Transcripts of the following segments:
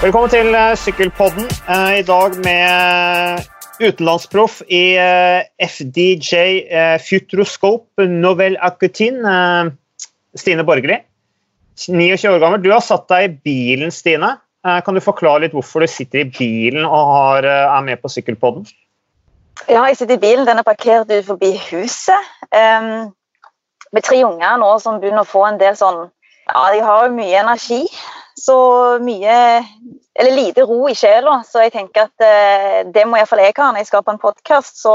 Velkommen til eh, Sykkelpodden. Eh, I dag med utenlandsproff i eh, FDJ Futuroscope Novel Acutin, Stine Borgerli. 29 år gammel. Du har satt deg i bilen, Stine. Kan du forklare litt hvorfor du sitter i bilen og har, er med på Sykkelpodden? Ja, jeg sitter i bilen. Den er parkert forbi huset. Um, med tre unger nå som begynner å få en del sånn Ja, de har jo mye energi så mye Eller lite ro i sjela, så jeg tenker at eh, det må iallfall jeg ha når jeg skal på en podkast. Så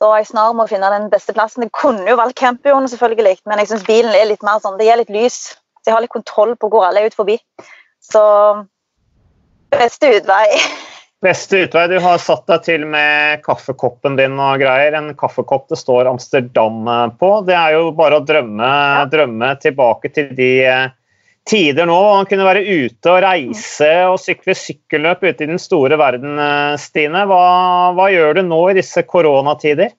da er jeg snar med å finne den beste plassen. Jeg kunne jo valgt campioen, selvfølgelig, men jeg syns bilen er litt mer sånn, det gir litt lys. Så jeg har litt kontroll på hvor alle er ut forbi. Så beste utvei. Beste utvei. Du har satt deg til med kaffekoppen din og greier. En kaffekopp det står Amsterdam på. Det er jo bare å drømme, ja. drømme tilbake til de eh, tider nå. Han kunne være ute og reise og sykle sykkelløp ute i den store verden, eh, Stine. Hva, hva gjør du nå i disse koronatider?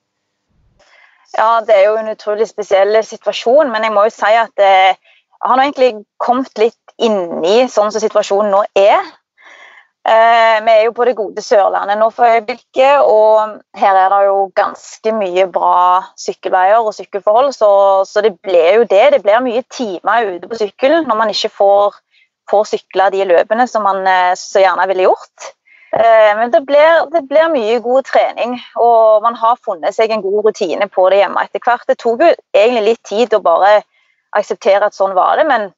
Ja, Det er jo en utrolig spesiell situasjon, men jeg må jo si at jeg har nå egentlig kommet litt inni sånn som situasjonen nå er. Eh, vi er jo på det gode Sørlandet nå for øyeblikket, og her er det jo ganske mye bra sykkelveier og sykkelforhold, så, så det blir jo det. Det blir mye timer ute på sykkel når man ikke får, får sykla de løpene som man eh, så gjerne ville gjort. Eh, men det blir, det blir, mye god trening, og man har funnet seg en god rutine på det hjemme etter hvert. Det tok jo egentlig litt tid å bare akseptere at sånn var det, men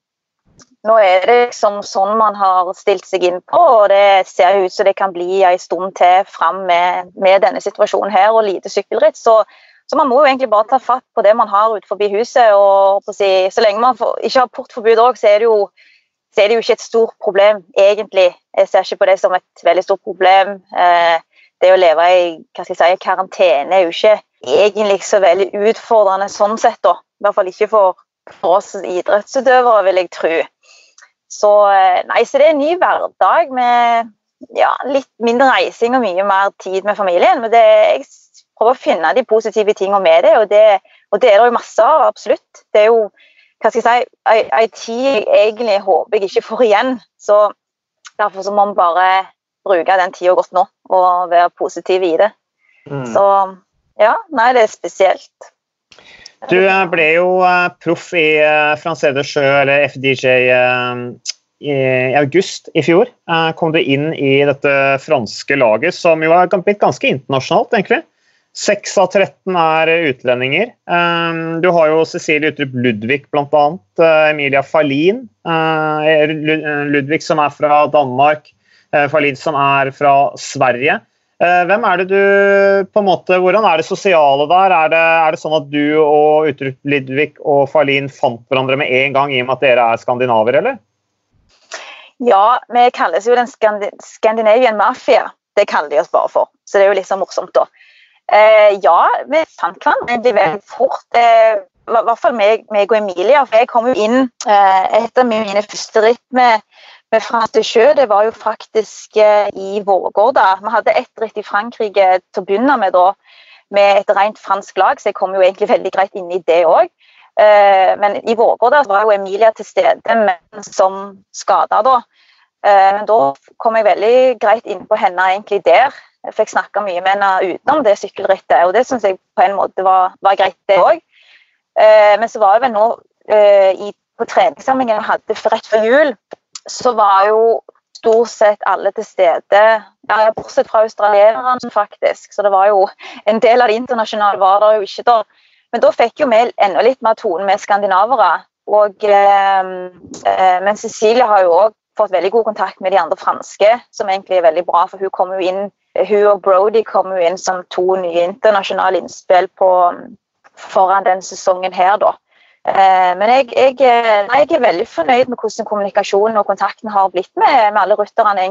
nå er det liksom sånn man har stilt seg inn på, og det ser ut som det kan bli en stund til fram med, med, denne situasjonen her og lite sykkelritt. Så, så, man må jo egentlig bare ta fatt på det man har utenfor huset. og si, Så lenge man får, ikke har portforbud òg, så, så, er det jo ikke et stort problem, egentlig. Jeg ser ikke på det som et veldig stort problem. Eh, det å leve i hva skal jeg si, karantene er jo ikke egentlig så veldig utfordrende sånn sett, da. I hvert fall ikke for, for oss idrettsutøvere, vil jeg tro. Så, eh, nei, så det er en ny hverdag med ja, litt mindre reising og mye mer tid med familien. Men det, jeg prøver å finne de positive tingene med det, og det, og det er det jo masse av. Absolutt. Det er jo hva skal jeg si, ei tid jeg egentlig håper jeg ikke får igjen. Så derfor så må vi bare bruke den tida godt nå og være positive i det. Mm. Så ja, nei, det er spesielt. Du eh, ble jo eh, proff i Francé de Sjø, eller FDJ, i august i fjor. Kom du inn i dette franske laget, som jo har blitt ganske internasjonalt, egentlig. 6 av 13 er utlendinger. Du har jo Cecilie Utrup Ludvig, bl.a. Emilia Falin. Ludvig som er fra Danmark. Falin som er fra Sverige. Eh, hvem er det du på en måte, Hvordan er det sosiale der? Er det, er det sånn at du og Utrup Lidvig og Farlin fant hverandre med en gang i og med at dere er skandinaver, eller? Ja, vi kalles jo den skandinavian Mafia. Det kaller de oss bare for. Så det er jo litt så morsomt, da. Eh, ja, vi fant hverandre egentlig veldig fort. I hvert fall meg, meg, og Emilia. For jeg kom jo inn eh, etter mine første ritt med med Fransk Sjø, det var jo faktisk eh, i Vårgårda. Vi hadde ett ritt i Frankrike til å begynne med, da, med et rent fransk lag, så jeg kom jo egentlig veldig greit inn i det òg. Eh, men i Vårgårda var jo Emilia til stede, men som skada da. Eh, men da kom jeg veldig greit inn på henne egentlig der. Jeg fikk snakka mye med henne utenom det sykkelrittet, og det syns jeg på en måte var, var greit, det òg. Men så var jeg vel nå i, på treningssamlingen jeg hadde rett før jul, så var jo stort sett alle til stede. Ja, bortsett fra australierne, faktisk. Så det var jo en del av det internasjonale var der jo ikke da. Men da fikk jo vi enda litt mer tone med skandinavere. Og, eh, eh, men Cecilie har jo òg fått veldig god kontakt med de andre franske, som egentlig er veldig bra. For hun kom jo inn, hun og Brody kom jo inn som to nye internasjonale innspill på, foran den sesongen her, da. Eh, men jeg, jeg, eh, nei, jeg, er veldig fornøyd med hvordan kommunikasjonen og kontakten har blitt med, med alle rutterne.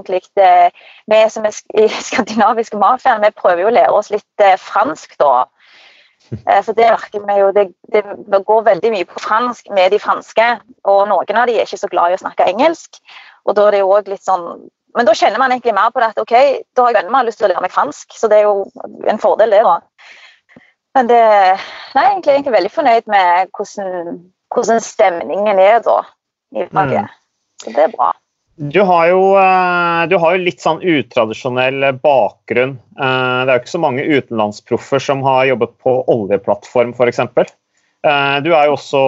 Vi som er i skandinaviske mafiaen, vi prøver jo å lære oss litt eh, fransk, da. For det merker vi jo, det, det, går veldig mye på fransk med de franske. Og noen av de er ikke så glad i å snakke engelsk. og da er det jo også litt sånn men da kjenner man egentlig mer på det at ok, da har jeg veldig lyst til å lære meg fransk. Så det er jo en fordel, det. da. Men det Nei, egentlig, egentlig veldig fornøyd med hvordan, hvordan, stemningen er da i faget. Mm. Så det er bra. Du har, jo, eh, du har jo litt sånn utradisjonell bakgrunn. Eh, det er jo ikke så mange utenlandsproffer som har jobbet på oljeplattform, f.eks. Eh, du er jo også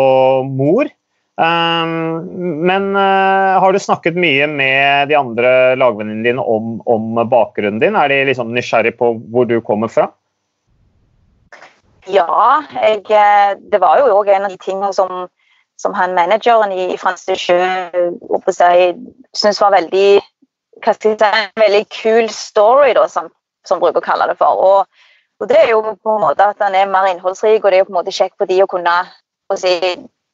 mor. Men har du snakket mye med de andre lagvennene dine om, om bakgrunnen din? Er de liksom nysgjerrig på hvor du kommer fra? Ja, jeg, det var jo òg en av de tingene som som han manageren i Frans de Sjø syntes var veldig hva skal jeg si, en veldig kul story, da, som, som bruker å kalle det for. Og, og, det er jo på en måte at han er mer innholdsrik, og det er jo på en måte kjekt for de å kunne å si,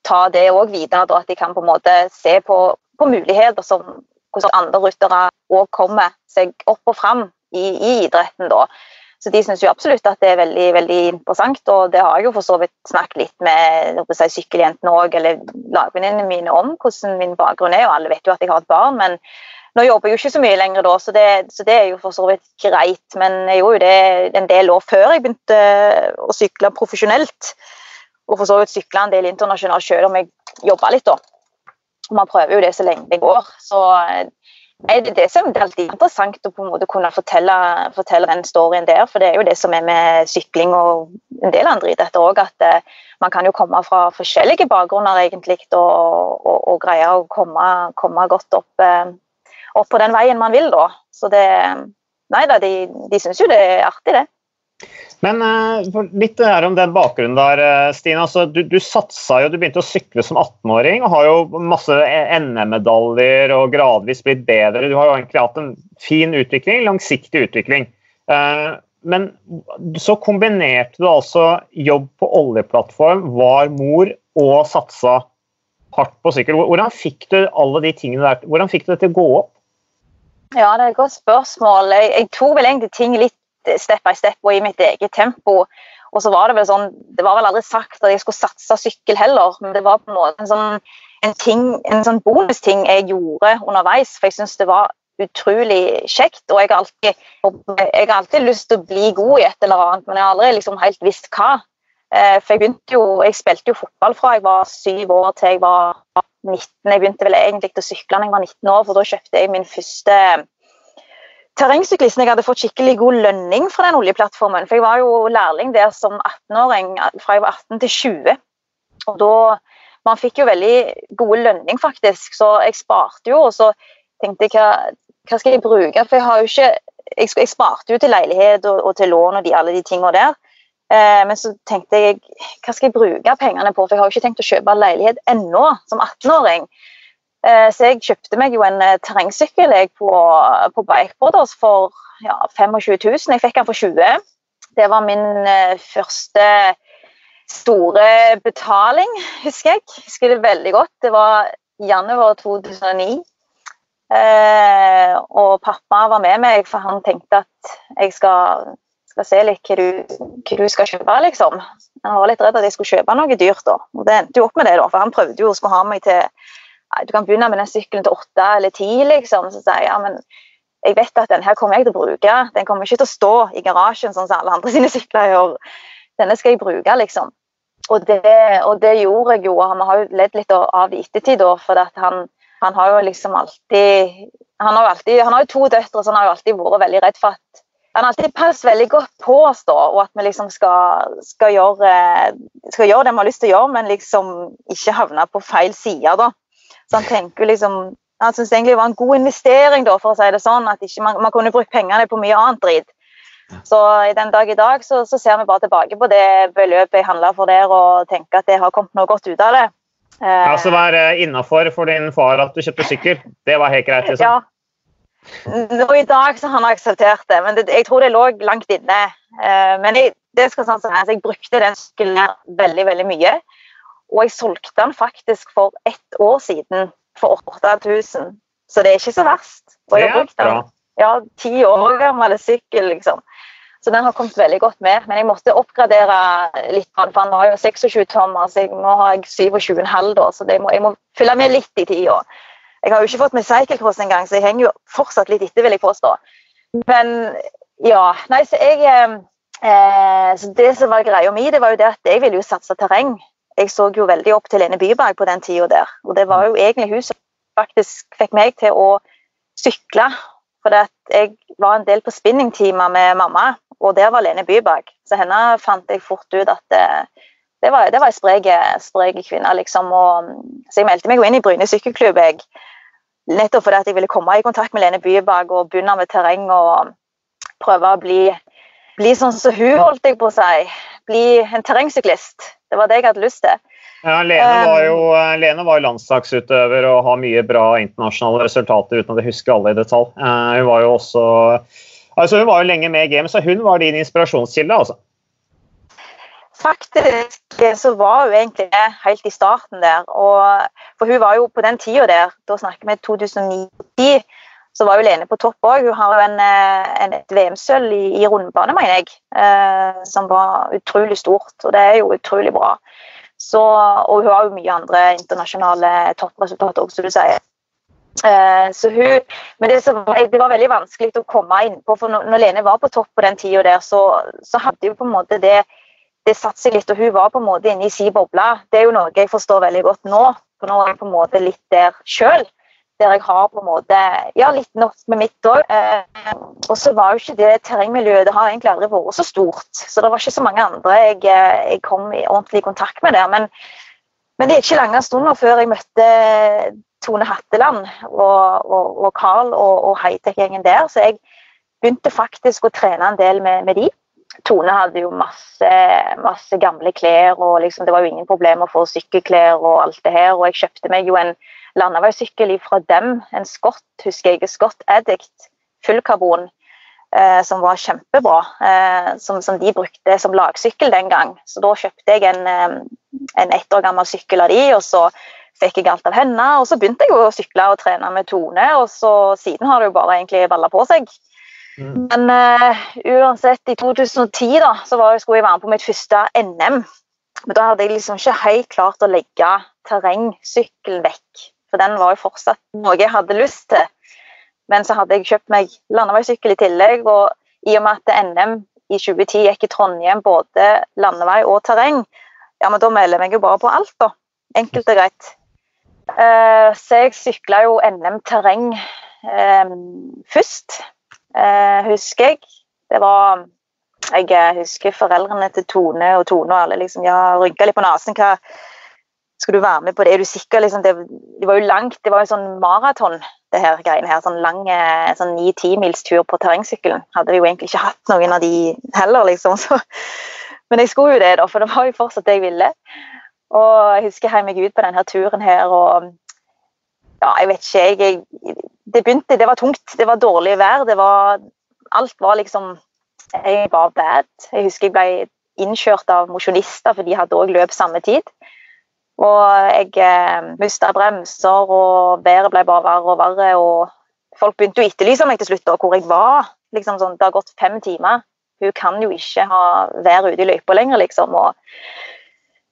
ta det òg videre. Da, at de kan på en måte se på, på muligheter som hvordan andre ryttere òg kommer seg opp og fram i, i idretten. da. Så de syns jo absolutt at det er veldig veldig interessant, og det har jeg jo for så vidt snakket litt med si, sykkeljentene òg, eller lagvenninnene mine om hvordan min bakgrunn er, og alle vet jo at jeg har et barn. men nå jobber jeg jo ikke så mye lenger da, så det, så det er jo for så vidt greit. Men jeg gjorde jo det en del år før jeg begynte å sykle profesjonelt. Og for så vidt sykla en del internasjonalt selv om jeg jobba litt, da. Og man prøver jo det så lenge det går. Så det, det, som, er alltid interessant å på en måte kunne fortelle, fortelle, den storyen der. For det er jo det som er med sykling og en del andre idretter òg, at eh, man kan jo komme fra forskjellige bakgrunner egentlig og, og, og greie å komme, komme godt opp, eh, opp, på den veien man vil, da. Så det Nei da, de, de syns jo det er artig, det. Men uh, litt her om den bakgrunnen der, eh, Stine. Altså, du, du satsa jo, du begynte å sykle som 18-åring og har jo masse NM-medaljer og gradvis blitt bedre. Du har jo egentlig hatt en fin utvikling, langsiktig utvikling. Uh, men så kombinerte du altså jobb på oljeplattform, var mor og satsa hardt på sykkel. Hvordan fikk du alle de tingene der, hvordan fikk du det til å gå opp? Ja, det er et godt spørsmål. Jeg, jeg tok vel egentlig ting litt step by step og i mitt eget tempo. Og så var Det vel sånn, det var vel aldri sagt at jeg skulle satse sykkel heller, men det var på en måte en sånn, en ting, en sånn bonusting jeg gjorde underveis. For jeg syns det var utrolig kjekt. Og jeg har, alltid, jeg har alltid lyst til å bli god i et eller annet, men jeg har aldri liksom helt visst hva. Eh, for jeg begynte jo, jeg spilte jo fotball fra jeg var syv år til jeg var 19. Jeg begynte vel egentlig å sykle da jeg var 19 år, for da kjøpte jeg min første terrengsyklisten jeg hadde fått skikkelig god lønning fra den oljeplattformen. For jeg var jo lærling der som 18-åring fra jeg var 18 til 20. Og da Man fikk jo veldig gode lønning, faktisk, så jeg sparte jo. Og så tenkte jeg hva, hva skal jeg bruke? For jeg har jo ikke Jeg, jeg sparte jo til leilighet og, og til lån og de, alle de tingene der. Eh, men så tenkte jeg hva skal jeg bruke pengene på? For jeg har jo ikke tenkt å kjøpe leilighet ennå, som 18-åring. Eh, så jeg kjøpte meg jo en terrengsykkel terrengsykkel på, på Bikeborders for ja, 25 000. Jeg fikk den for 20 Det var min eh, første store betaling, husker jeg. Jeg husker det veldig godt. Det var januar 2009. Eh, og pappa var med meg, for han tenkte at jeg skal, skal se litt hva du, hva du, skal kjøpe, liksom. Han var litt redd at jeg skulle kjøpe noe dyrt, da. Og det endte jo opp med det, da, for han prøvde jo å skulle ha meg til du kan begynne med den sykkelen til åtte eller ti, liksom. Så sier jeg ja, men jeg vet at den her kommer jeg til å bruke. Den kommer ikke til å stå i garasjen sånn som alle andre sine sykler gjør. Denne skal jeg bruke, liksom. Og det, og det gjorde jeg jo. og Vi har jo ledd litt av i ettertid, for han, han, har jo liksom alltid han har, alltid, han har jo to døtre, så han har jo alltid vært veldig redd for at han har alltid passet veldig godt på oss, da, og at vi liksom skal, skal, gjøre, skal gjøre det vi har lyst til å gjøre, men liksom ikke havne på feil side. da. Så han tenker liksom han syns egentlig det var en god investering, da, for å si det sånn, at man, man, kunne brukt pengene på mye annet drit. Så i den dag i dag så, så ser vi bare tilbake på det beløpet jeg handla for der, og tenker at det har kommet noe godt ut av det. Ja, Så være det innafor for din far at du kjøpte sykkel? Det var helt greit? liksom? Ja. Nå I dag så har han akseptert det, men det, jeg tror det lå langt inne. Eh, men jeg, det skal sånn, så jeg brukte den sykkelen veldig veldig mye. Og jeg solgte den faktisk for ett år siden for 8000. Så det er ikke så verst. Og jeg har brukt den ja, ti år gammel sykkel, liksom. Så den har kommet veldig godt med. Men jeg måtte oppgradere litt, for den har jo 26 tommer, så jeg, nå har jeg 27,5, da, så må, jeg må fylle med litt i tida. Jeg har jo ikke fått med cyclecross engang, så jeg henger jo fortsatt litt etter, vil jeg påstå. Men ja, nei, så jeg eh, eh så Det som var greia mi, det var jo det at jeg ville jo satse terreng jeg så jo veldig opp til Lene Byberg på den tida der. Og det var jo egentlig hun som faktisk fikk meg til å sykle. For jeg var en del på spinningtimer med mamma, og der var Lene Byberg. Så henne fant jeg fort ut at det, det var, det var ei sprek kvinne, liksom. Og, så jeg meldte meg jo inn i Bryne sykkelklubb. Jeg, nettopp fordi at jeg ville komme i kontakt med Lene Byberg og begynne med terreng og prøve å bli, bli sånn som hun, holdt jeg på å si. Bli en terrengsyklist. Det var det jeg hadde lyst til. Ja, Lene var jo um, Lene var landslagsutøver og har mye bra internasjonale resultater uten at jeg husker alle i detalj. Uh, hun var jo også altså Hun var jo lenge med i game, så hun var din inspirasjonskilde, altså? Faktisk så var hun egentlig det helt i starten der. Og, for hun var jo på den tida der, da snakker vi 2009 så var jo Lene på topp òg. Hun har jo en, eh, en, et VM-sølv i, i rundbane, mener jeg, eh, som var utrolig stort. Og det er jo utrolig bra. Så, og hun har jo mye andre internasjonale toppresultater òg, som du sier. Eh, så hun, men det, var, det, var veldig vanskelig å komme innpå, for når, når Lene var på topp på den tida der, så, så, hadde jo på en måte det det satt seg litt, og hun var på en måte inne i si boble. Det er jo noe jeg forstår veldig godt nå, for nå er jeg på en måte litt der sjøl der jeg har på en måte ja, litt norsk med mitt òg. Eh, og så var jo ikke det terrengmiljøet det har egentlig aldri vært så stort. Så det var ikke så mange andre jeg, eh, jeg kom i ordentlig kontakt med der. Men, men det er ikke lange stunder før jeg møtte Tone Hatteland og, og, og Carl og, og Hightech-gjengen der. Så jeg begynte faktisk å trene en del med, med de. Tone hadde jo masse, masse gamle klær, og liksom, det var jo ingen problemer å få sykkelklær og alt det her. Og jeg kjøpte meg jo en landeveissykkel fra dem, en Scott, husker jeg, Scott Addict fullkarbon, eh, som var kjempebra. Eh, som, som, de brukte som lagsykkel den gang. Så da kjøpte jeg en, eh, en ett år gammel sykkel av de, og så fikk jeg alt av henne. Og så begynte jeg å sykle og trene med Tone, og så siden har det jo bare egentlig balla på seg. Mm. Men uh, uansett, i 2010 da, så var, skulle jeg være med på mitt første NM. Men da hadde jeg liksom ikke helt klart å legge terrengsykkelen vekk. For den var jo fortsatt noe jeg hadde lyst til. Men så hadde jeg kjøpt meg landeveissykkel i tillegg, og i og med at NM i 2010 gikk i Trondheim både landevei og terreng, ja, men da melder jeg meg jo bare på alt, da. Enkelt og greit. Uh, så jeg sykla jo NM terreng uh, først, uh, husker jeg. Det var Jeg husker foreldrene til Tone og Tone og alle liksom, ja, rynka litt på nesen. Hva, skal du være med på det? Er du sikker? Liksom, det, det, var jo langt, det var jo sånn maraton, det her greiene her. Sånn lang sånn ni-ti mils tur på terrengsykkelen. Hadde vi jo egentlig ikke hatt noen av de heller, liksom. Så. Men jeg skulle jo det, da, for det var jo fortsatt det jeg ville. Og jeg husker jeg meg ut på denne turen her, og ja, jeg vet ikke, jeg, Det begynte, det var tungt. Det var dårlig vær. det var, Alt var liksom Jeg var bad. Jeg husker jeg ble innkjørt av mosjonister, for de hadde òg løp samme tid. Og jeg eh, mista bremser, og været ble bare verre og verre. Og folk begynte å etterlyse meg til slutt, da, hvor jeg var. Liksom sånn, det har gått fem timer. Hun kan jo ikke ha været ute i løypa lenger, liksom. Og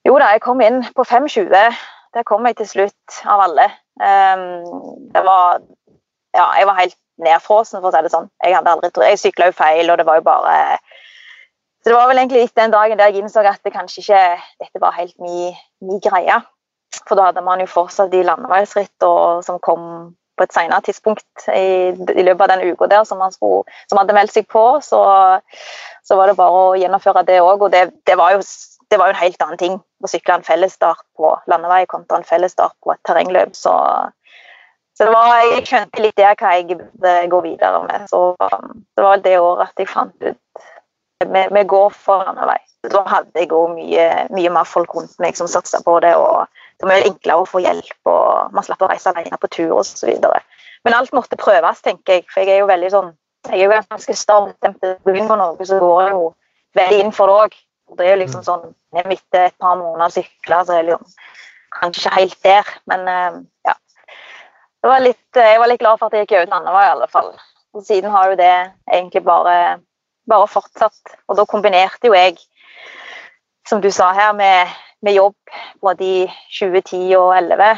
jo da, jeg kom inn på 5.20. Der kom jeg til slutt, av alle. Um, det var Ja, jeg var helt nedfrosen, for å si det sånn. Jeg hadde Jeg sykla jo feil, og det var jo bare så det var vel egentlig litt den dagen der jeg innså at det kanskje ikke dette var helt min, mi greie. For da hadde man jo fortsatt de landeveisritt som kom på et senere tidspunkt i, i, løpet av den uka der som, man skulle, som hadde meldt seg på. Så, så, var det bare å gjennomføre det òg. Og det, det, var jo, det, var jo, en helt annen ting å sykle en fellesstart på landevei kontra en fellesstart på et terrengløp. Så, så det var, jeg skjønte litt det hva jeg burde gå videre med. Så det var det året at jeg fant ut vi, vi går foran vei. Da hadde jeg òg mye, mye, mer folk rundt meg som satsa på det. og Det var enklere å få hjelp, og man slapp å reise alene på tur osv. Men alt måtte prøves, tenker jeg. For jeg er jo veldig sånn jeg er jo ganske stormdempet på noe, så går jeg jo veldig inn for det òg. Det er jo liksom sånn Etter et par måneder sykla, så er det kanskje ikke helt der, men eh, ja. Var litt, jeg var litt glad for at jeg gikk ut landevei, i alle fall. Og siden har jo det egentlig bare bare fortsatt. Og da kombinerte jo jeg, som du sa her, med, med jobb både i 2010 og 2011.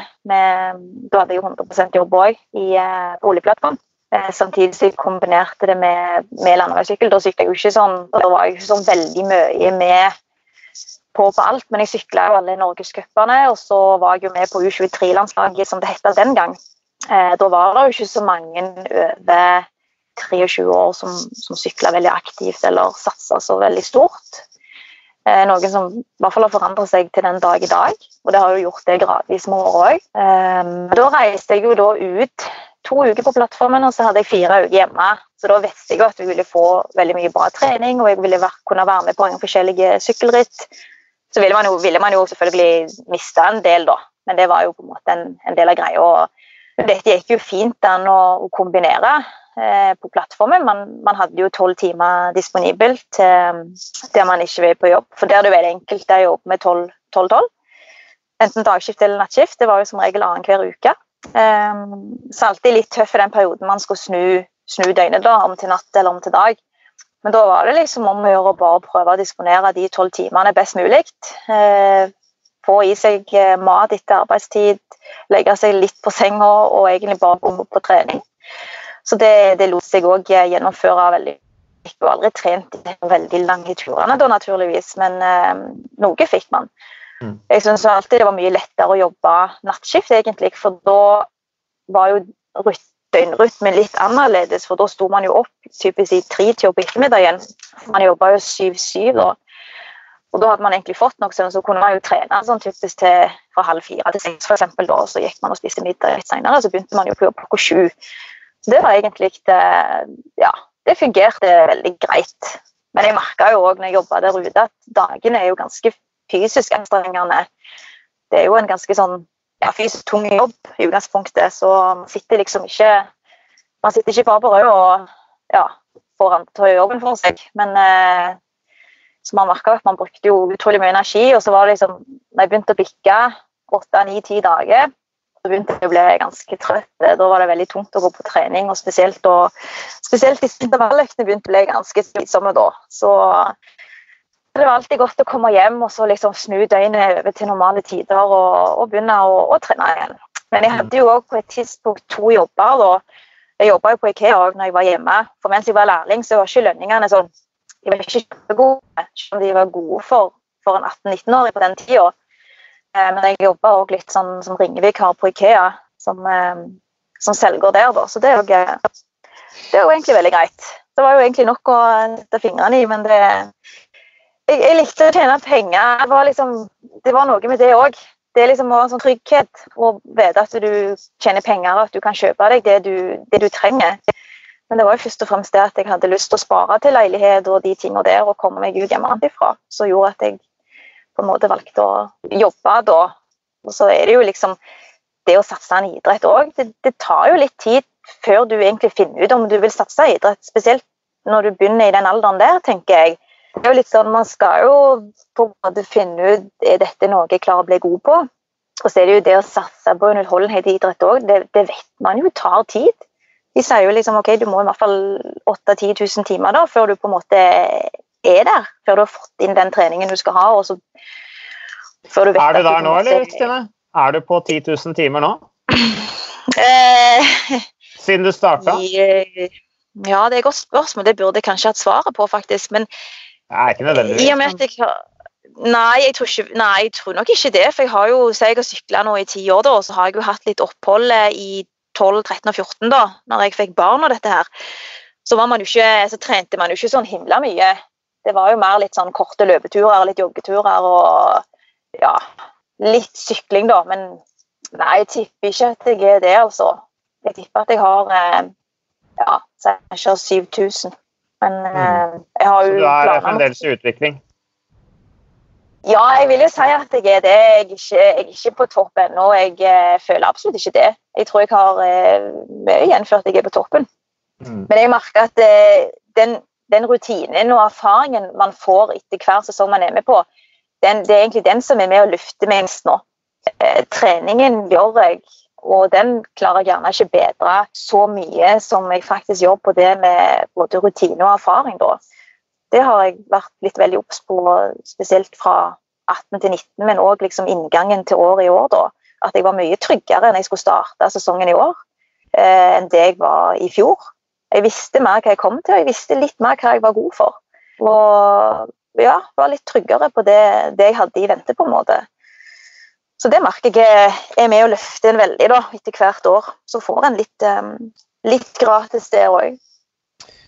da hadde jeg jo 100 jobb òg i uh, boligplattform. Uh, samtidig så jeg kombinerte det med, med landeveissykkel. Da sykla jeg jo ikke sånn, da var jeg ikke sånn veldig mye med på på alt, men jeg sykla jo alle norgescupene, og så var jeg jo med på U23-landslaget, som det het den gang. Eh, da var det jo ikke så mange over 23 år som, som sykla veldig aktivt eller satsa så veldig stort. Eh, noen som i hvert fall har forandret seg til den dag i dag, og det har jo gjort det gradvis med året òg. Eh, da reiste jeg jo da ut to uker på plattformen, og så hadde jeg fire uker hjemme. Så da visste jeg at vi ville få veldig mye bra trening, og jeg ville kunne være med på en forskjellige sykkelritt. Så ville man, jo, ville man jo selvfølgelig miste en del, da, men det var jo på en måte en, en del av greia. Dette gikk jo fint an å, å kombinere. Eh, på plattformen. Man, man hadde jo tolv timer disponibelt der man ikke vil på jobb. For der er det veldig enkelt Der jobber med 12-12. Enten dagskift eller nattskift. Det var jo som regel annenhver uke. Um, så alltid litt tøff i den perioden man skulle snu, snu døgnet da, om til natt eller om til dag. Men da var det liksom om å gjøre å bare prøve å disponere de tolv timene best mulig. Uh, få i seg eh, mat etter arbeidstid, legge seg litt på senga og egentlig bare gå på trening. Så det, det lot seg òg eh, gjennomføre veldig fikk jo aldri trent de veldig lange turene, da, naturligvis, men eh, noe fikk man. Mm. Jeg syns alltid det var mye lettere å jobbe nattskift, egentlig, for da var jo døgnrytmen litt annerledes, for da sto man jo opp typisk i tretida på ettermiddagen. Man jobba jo syv-syv da. Og da hadde man egentlig fått noe søvn, så kunne man jo trene sånn typisk til fra halv fire til seks, f.eks. Da, så gikk man og spiste middag litt senere, så begynte man jo på jobb klokka sju. Så det var egentlig det Ja, det fungerte veldig greit. Men jeg merka jo òg når jeg jobba der ute, at dagene er jo ganske fysisk anstrengende. Det er jo en ganske sånn ja, fysisk tung jobb i utgangspunktet, så man sitter liksom ikke Man sitter ikke bare på rød og ja, får gjøre jobben for seg. Men eh, så man merka at man brukte jo utrolig mye energi. Og så var det liksom, når jeg begynte å bikke åtte, ni, ti dager, begynte jeg å bli ganske trøtt. Da var det veldig tungt å gå på trening, og spesielt, da, spesielt disse intervalløktene begynte å bli ganske slitsomme da. Så det var alltid godt å komme hjem og så liksom snu døgnet over til normale tider og, og begynne å, å, trene igjen. Men jeg hadde jo også på et tidspunkt to jobber. da. Jeg jobba jo på Ikea òg når jeg var hjemme. For mens jeg var lærling, så var ikke lønningene sånn De var ikke kjempegode, selv om de var gode for, for en 18-19-åring på den tida. Eh, men jeg jobber òg litt sånn, som ringevikar på Ikea, som, eh, som selger der. Da. Så det er, jo, det er jo egentlig veldig greit. Det var jo egentlig nok å sette fingrene i, men det jeg, jeg, likte å tjene penger. Det var, liksom, det var noe med det òg. Det er liksom en sånn trygghet å vite at du tjener penger, og at du kan kjøpe deg det du, det du trenger. Men det var jo først og fremst det at jeg hadde lyst til å spare til leilighet og de tingene der, og komme meg ut hjemmefra, som gjorde at jeg på en måte valgte å jobbe da. Og så er det jo liksom det å satse en idrett òg. Det, det, tar jo litt tid før du egentlig finner ut om du vil satse i idrett. Spesielt når du begynner i den alderen der, tenker jeg. Det er jo litt sånn, Man skal jo på en måte finne ut er dette noe jeg klarer å bli god på. Og så er det jo det å satse på en utholdenhet i idrett òg. Det, det, vet man jo tar tid. De sier jo liksom ok, du må i hvert fall 8000-10 000 timer da, før du på en måte er der, før du har fått inn den treningen du skal ha. og så før du vet er du der nå, eller, Stine? Er du på 10 000 timer nå? Eh, Siden du starta? Eh, ja, det er et godt spørsmål. Det burde jeg kanskje hatt svaret på, faktisk. Men Nei, ikke nødvendigvis. I og med at jeg har Nei jeg, ikke, nei, jeg tror nok ikke det. For jeg har jo, så jeg har sykla nå i ti år, da, og så har jeg jo hatt litt opphold i 12, 13 og 14, da når jeg fikk barn og dette her. Så, man ikke, så trente man jo ikke sånn himla mye. Det var jo mer litt sånn korte løpeturer, litt joggeturer og ja, litt sykling, da. Men nei, jeg tipper ikke at jeg er det, altså. Jeg tipper at jeg har eh, ja, kanskje 7000. Men mm. eh, jeg har jo Så du er fremdeles i utvikling? Ja, jeg vil jo si at jeg er det. Jeg er ikke, jeg er ikke på topp ennå. Jeg eh, føler absolutt ikke det. Jeg tror jeg har eh, mye igjen før jeg er på toppen. Mm. Men jeg merker at eh, den den rutinen og erfaringen man får etter hver sesong man er med på, den, det er egentlig den som er med å lufte minst nå. Eh, treningen gjør jeg, og den klarer jeg gjerne ikke bedre så mye som jeg faktisk gjør på det med både rutine og erfaring. Da. Det har jeg vært litt veldig obs på, spesielt fra 18 til 19, men òg liksom inngangen til året i år. Da. At jeg var mye tryggere enn jeg skulle starte sesongen i år, eh, enn det jeg var i fjor. Jeg visste mer hva jeg kom til, og jeg visste litt mer hva jeg var god for. Og ja, var litt tryggere på det, det jeg hadde i vente, på en måte. så det merker jeg er med å løfte en veldig da, etter hvert år. Så får en litt, um, litt gratis der òg.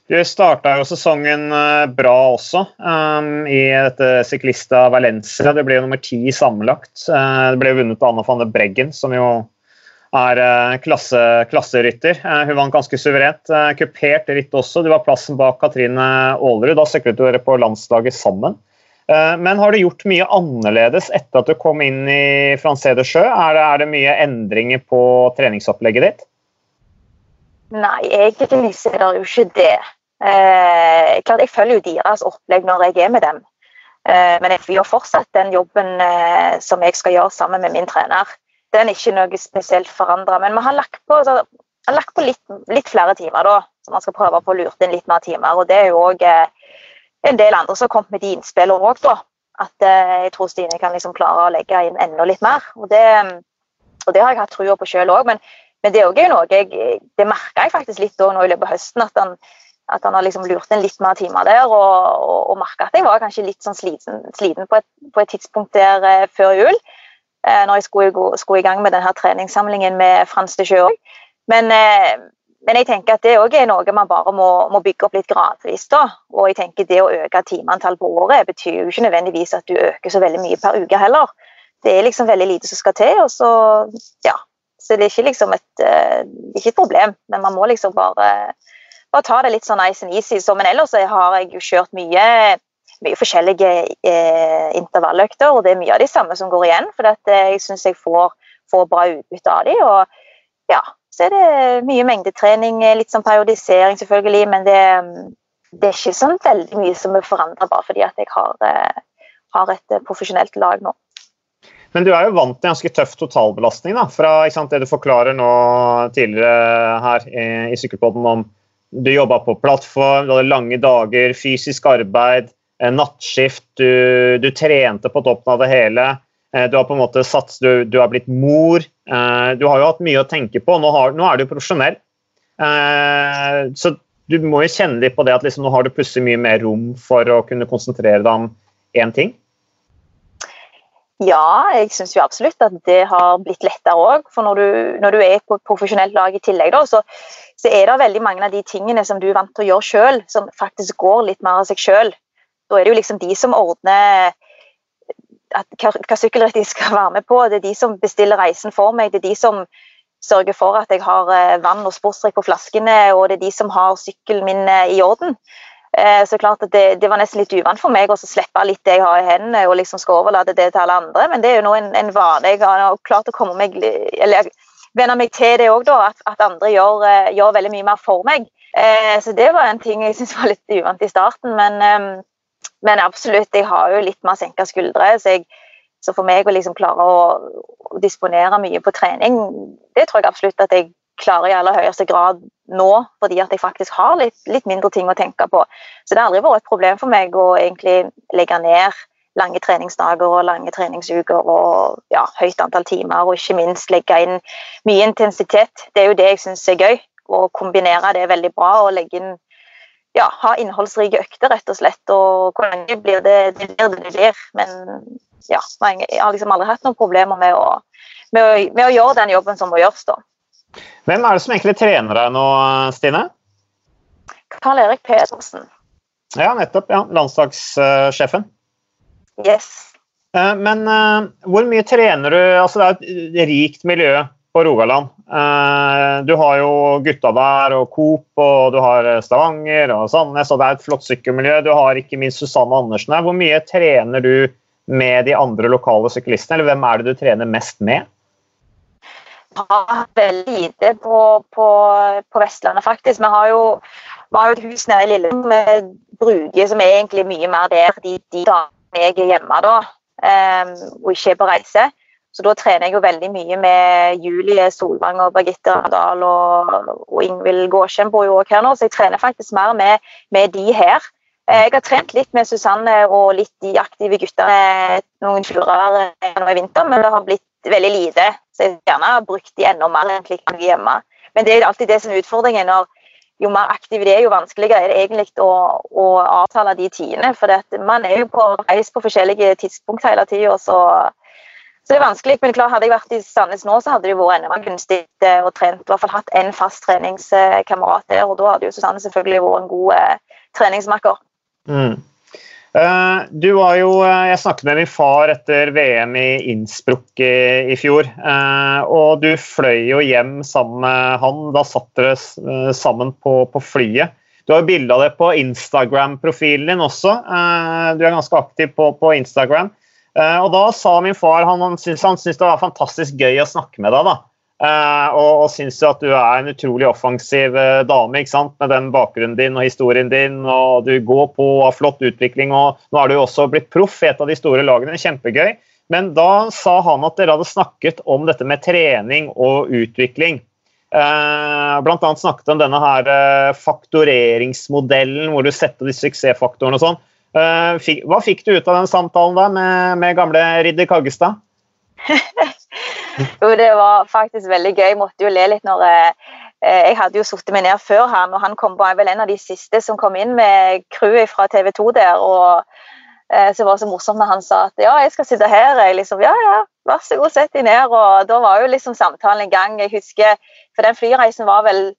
Du starta jo sesongen eh, bra også um, i dette syklista Valencia. Det ble jo nummer ti sammenlagt. Uh, det ble vunnet av Anna van der Breggen, som jo er uh, klasse, klasserytter. Uh, hun vant ganske suverent. Uh, kupert ritt også. Du var plassen bak Katrine Aalerud. Da syklet dere på landslaget sammen. Men har du gjort mye annerledes etter at du kom inn i Francé de Sjø? Er er det mye endringer på treningsopplegget ditt? Nei, egentlig er det jo ikke det. Eh, klart Jeg følger jo deres opplegg når jeg er med dem. Eh, men jeg gjør fortsatt den jobben eh, som jeg skal gjøre sammen med min trener. Den er ikke noe spesielt forandra. Men vi har lagt på, så, har lagt på litt, litt, flere timer, da. Så man skal prøve å få lurt inn litt mer timer. Og det er jo òg eh, en del andre som har kommet med de innspillene òg, da. At eh, jeg tror Stine kan liksom klare å legge inn enda litt mer. Og det, og det har jeg hatt trua på sjøl òg. Men, men, det er jo noe jeg, det merka jeg faktisk litt nå i løpet av høsten. at han at han har liksom lurt inn litt mer timer der, og, og, og merka at jeg var kanskje litt sånn sliten, sliten på, et, på, et, tidspunkt der eh, før jul. Eh, når jeg skulle, skulle, i gang med denne treningssamlingen med Frans de Sjø Men, eh, men, jeg tenker at det òg er noe man bare må, må, bygge opp litt gradvis. da, og jeg tenker Det å øke timeantall på året betyr jo ikke nødvendigvis at du øker så veldig mye per uke heller. Det er liksom veldig lite som skal til. og så, ja, så det er ikke liksom et, eh, det ikke et problem, men man må liksom bare bare ta det litt sånn nice and easy. Så, men ellers har jeg jo kjørt mye, mye forskjellige eh, intervalløkter, og det er mye av de samme som går igjen. For eh, jeg syns jeg får, får, bra utbytte av de, og ja, så er det mye mengdetrening, eh, litt sånn periodisering selvfølgelig, men det, det er ikke sånn veldig mye som er forandra bare fordi at jeg har, eh, har et profesjonelt lag nå. Men du er jo vant til en ganske tøff totalbelastning da, fra sant, det du forklarer nå tidligere her i, i Sykkelpodden om du jobba på plattform, du hadde lange dager, fysisk arbeid, nattskift, du, du, trente på toppen av det hele. Eh, du har på en måte sats, du, du har blitt mor. Eh, du har jo hatt mye å tenke på. Nå, har, nå er du profesjonell. Eh, så du må jo kjenne litt på det at liksom, nå har du plutselig mye mer rom for å kunne konsentrere deg om én ting. Ja, jeg syns jo absolutt at det har blitt lettere òg. For når du, når du, er på et profesjonelt lag i tillegg, da, så, så, er det veldig mange av de tingene som du er vant til å gjøre sjøl, som faktisk går litt mer av seg sjøl. Da er det jo liksom de som ordner at, hva, hva sykkelritt de skal være med på. Det er de som bestiller reisen for meg. Det er de som sørger for at jeg har eh, vann og sportsdrikk på flaskene, og det er de som har sykkelen min eh, i orden. Eh, så klart at det, det, var nesten litt uvant for meg å slippe litt det jeg har i hendene og liksom skal overlate det til alle andre, men det er jo nå en, en vane. Jeg har klart å komme meg, eller venne meg til det òg, at, at, andre gjør, eh, gjør, veldig mye mer for meg. Eh, så det var en ting jeg syntes var litt uvant i starten, men, men, absolutt, jeg har jo litt mer senka skuldre. Så, jeg, så, for meg å liksom klare å, disponere mye på trening, det tror jeg absolutt at jeg klarer i aller høyeste grad nå, fordi at jeg faktisk har litt, litt, mindre ting å tenke på. Så det har aldri vært et problem for meg å egentlig legge ned lange treningsdager og lange treningsuker og ja, høyt antall timer, og ikke minst legge inn mye intensitet. Det er jo det jeg syns er gøy, å kombinere det veldig bra og legge inn ja, ha innholdsrike økter, rett og slett. Og lenge blir det det blir det det blir. Men ja, jeg har liksom aldri hatt noen problemer med å, med å, med å gjøre den jobben som må gjøres. da. Hvem er det som egentlig trener deg nå, Stine? Karl Erik Pedersen. Ja, nettopp. ja, Landslagssjefen. Yes. Eh, men uh, hvor mye trener du altså Det er et rikt miljø på Rogaland. Uh, du har jo gutta der og Coop, og du har Stavanger og Sandnes, og det er et flott sykkelmiljø. Du har ikke minst Susanne Andersen her. Hvor mye trener du med de andre lokale syklistene, eller hvem er det du trener mest med? har veldig lite på, på, på, Vestlandet, faktisk. Vi har jo, vi har jo et hus nede i Lillehammer med Bruge, som er egentlig mye mer der de, de dagene jeg er hjemme da, um, og ikke er på reise. Så da trener jeg jo veldig mye med Julie Solvang og Birgitte Randal og, og Ingvild Gåsjen bor jo også her nå, så jeg trener faktisk mer med, med de her. Eh, jeg har trent litt med Susanne og litt de aktive guttene noen turer nå i vinter, men det har blitt veldig lite. Så jeg gjerne har brukt de enda mer enn hjemme. Men det er alltid det som er utfordringen. når jo mer aktiv de er, jo vanskeligere er det egentlig å, å avtale de tidene. For man er jo på reis på forskjellige tidspunkt hele tida, så, Så det er vanskelig, men klar, Hadde jeg vært i Sandnes nå, så hadde det vært enda mer gunstig og trent, i hvert fall hatt en fast treningskamerat der. og Da hadde jo Susanne selvfølgelig vært en god eh, treningsmakker. Mm. Uh, du var jo, Jeg snakket med min far etter VM i Innsbruck i, i fjor. Uh, og du fløy jo hjem sammen med han. Da satt dere uh, sammen på, på, flyet. Du har bilde av det på Instagram-profilen din også. du er ganske aktiv på, på Instagram. Eh, og da sa min far han, han syntes, det var fantastisk gøy å snakke med deg. da. Uh, og, og syns at du er en utrolig offensiv uh, dame ikke sant? med den bakgrunnen din og historien din. og Du går på og har flott utvikling, og nå har du jo også blitt proff i et av de store lagene. Kjempegøy. Men da sa han at dere hadde snakket om dette med trening og utvikling. Blant annet snakket om denne her faktoreringsmodellen hvor du setter de suksessfaktorene og sånn. Eh, hva fikk du ut av den samtalen da med, med gamle Ridder Kaggestad? jo, det var faktisk veldig gøy. Jeg måtte jo le litt når eh, jeg hadde jo satt meg ned før han, og han kom, var vel en av de siste som kom inn med crewet fra TV 2 der. og eh, så det var så morsomt når han sa at ja, jeg skal sitte her. Jeg liksom, ja, ja, vær så god, sett deg ned. Og da var jo liksom samtalen i gang. Jeg husker, For den flyreisen var vel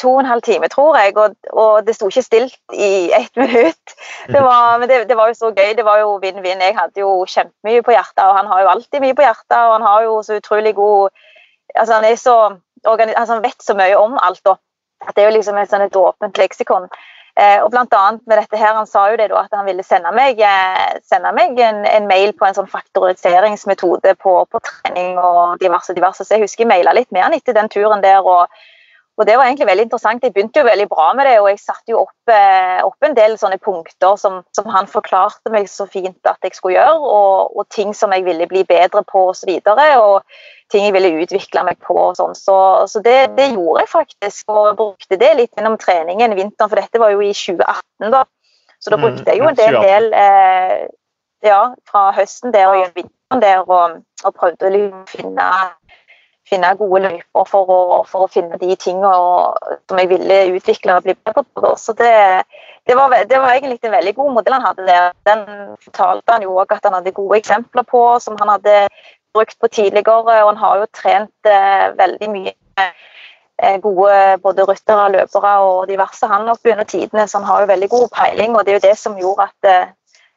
to og en halv time, tror jeg, og, og det sto ikke stilt i ett minutt. Det var, men det, det, var jo så gøy. Det var jo vinn-vinn. Jeg hadde jo kjempemye på hjertet, og han har jo alltid mye på hjertet. Og han har jo så utrolig god altså Han er så altså han vet så mye om alt. Da. At det er jo liksom et, sånn et åpent leksikon. Eh, og blant annet med dette her, Han sa jo det da, at han ville sende meg, eh, sende meg en, en, mail på en sånn faktoriseringsmetode på, på trening og diverse, diverse. Så jeg husker jeg maila litt med han etter den turen der. og og Det var egentlig veldig interessant. Jeg begynte jo veldig bra med det, og jeg satte jo opp, eh, opp en del sånne punkter som, som, han forklarte meg så fint at jeg skulle gjøre, og, og ting som jeg ville bli bedre på osv. Og, så og ting jeg ville utvikle meg på. og sånn. Så, så det, det, gjorde jeg faktisk, og brukte det litt gjennom treningen vinteren, for dette var jo i 2018. da. Så da mm, brukte jeg jo en del, del eh, ja, fra høsten der og vinteren der, og, og prøvde å finne finne gode løyper for å, for å finne de tingene som jeg ville utvikle og bli bedre på. Så det, det, var, det, var, egentlig en veldig god modell han hadde der. Den fortalte han jo òg at han hadde gode eksempler på, som han hadde brukt på tidligere. Og han har jo trent eh, veldig mye eh, gode både ryttere, løpere og diverse han opp gjennom tidene, så han har jo veldig god peiling. Og det er jo det som gjorde at, eh,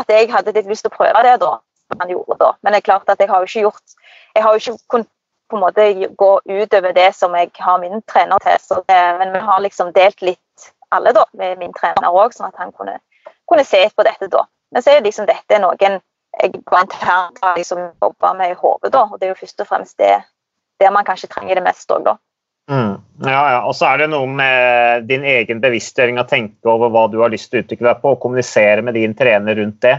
at jeg hadde litt lyst til å prøve det da. Han gjorde da. Men det er klart at jeg har jo ikke gjort jeg har jo ikke kunnet på en måte gå utover det som jeg har min trener til. Det, men vi har liksom delt litt alle da, med min trener òg, sånn at han kunne, kunne, se på dette da. Men så er liksom dette noen jeg internt har liksom jobba med i hodet, da. Og det er jo først og fremst det der man kanskje trenger det mest òg, da. Mm. Ja, ja. Og så er det noe med din egen bevisstgjøring å tenke over hva du har lyst til å utvikle deg på, og kommunisere med din trener rundt det.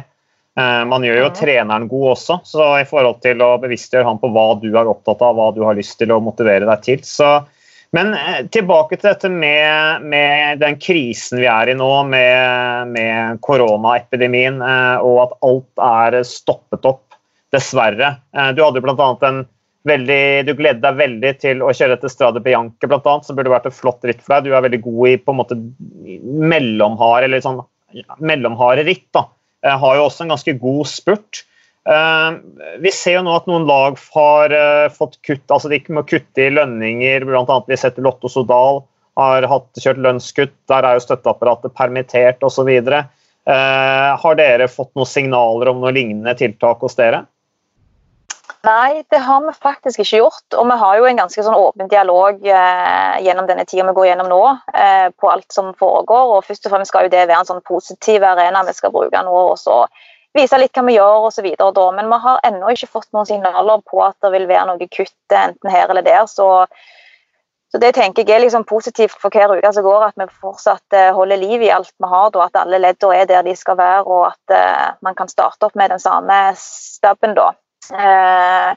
Eh, man gjør jo treneren god også, så i forhold til å bevisstgjøre han på hva du er opptatt av, hva du har lyst til å motivere deg til. Så, men eh, tilbake til dette med, med, den krisen vi er i nå, med, med koronaepidemien, eh, og at alt er stoppet opp, dessverre. Du hadde bl.a. en veldig, du gledet deg veldig til å kjøre etter Strade Bianche, annet, som burde vært et flott ritt for deg. Du er veldig god i på en måte mellomhard, eller sånn mellomharde ritt. da har jo også en ganske god spurt. Eh, vi ser jo nå at noen lag har eh, fått kutt, altså de må kutte i lønninger. Blant annet vi setter Lotto Sodal har hatt, kjørt lønnskutt. Der er jo støtteapparatet permittert osv. Har dere fått noen signaler om noen lignende tiltak hos dere? Nei, det har vi faktisk ikke gjort. Og vi har jo en ganske sånn åpen dialog eh, gjennom denne tida vi går gjennom nå, eh, på alt som foregår. Og først og fremst skal jo det være en sånn positiv arena vi skal bruke nå. og så vise litt hva vi gjør osv. Men vi har ennå ikke fått noen signaler på at det vil være noe kutt enten her eller der. Så, så det tenker jeg er liksom positivt for hver uke som går, at vi fortsatt eh, holder liv i alt vi har. Da, at alle leddene er der de skal være, og at uh, man kan starte opp med den samme stabben da. Eh,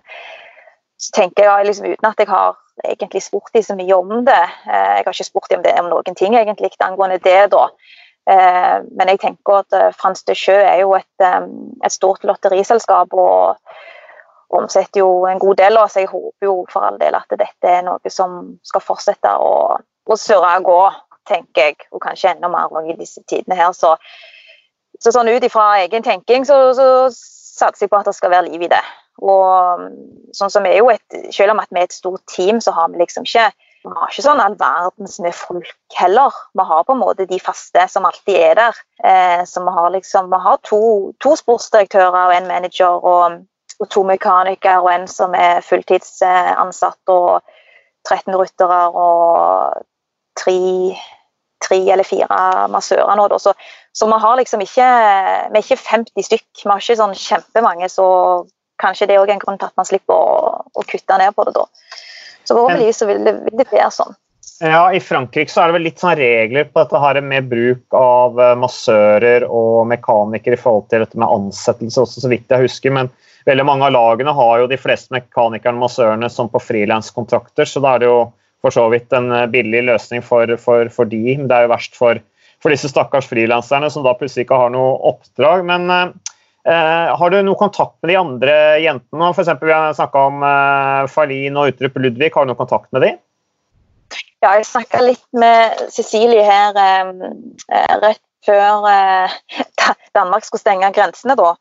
så tenker jeg liksom uten at jeg har egentlig spurt dem så mye om det. Eh, jeg har ikke spurt dem om, det, om noen ting egentlig angående det, da. Eh, men jeg tenker at Frans de Sjø er jo et, et stort lotteriselskap og omsetter jo en god del. av oss. jeg håper jo for all del at dette er noe som skal fortsette å, å surre og gå, tenker jeg. Og kanskje enda mer i disse tidene her. Så, så sånn ut ifra egen tenking så, så satser jeg på at det skal være liv i det. Og sånn som er jo et, Selv om at vi er et stort team, så har vi liksom ikke vi har ikke sånn all verdens med folk heller. Vi har på en måte de faste som alltid er der. Eh, så vi har liksom, vi har to, to sportsdirektører og en manager og, og, to mekanikere og en som er fulltidsansatt og 13 ryttere og tre, tre eller fire massører nå. Så, så, vi har liksom ikke vi er ikke 50 stykk. Vi har ikke sånn kjempemange, så kanskje det er en grunn til at man slipper å, å kutte ned på det da. Så forhåpentligvis så vil det, vil det være sånn. Ja, I Frankrike så er det vel litt sånn regler på dette her med bruk av eh, massører og mekanikere i forhold til dette med ansettelse også, så vidt jeg husker. Men veldig mange av lagene har jo de fleste mekanikerne og massørene som på frilanskontrakter, så da er det jo for så vidt en eh, billig løsning for, for, for de. Det er jo verst for, for disse stakkars frilanserne som da plutselig ikke har noe oppdrag. Men eh, Eh, har du noe kontakt med de andre jentene? For eksempel, vi har snakka om eh, Falin og Utrup Ludvig. Har du noe kontakt med dem? Ja, jeg snakka litt med Cecilie her eh, eh rett før Danmark skulle stenge grensene. Da.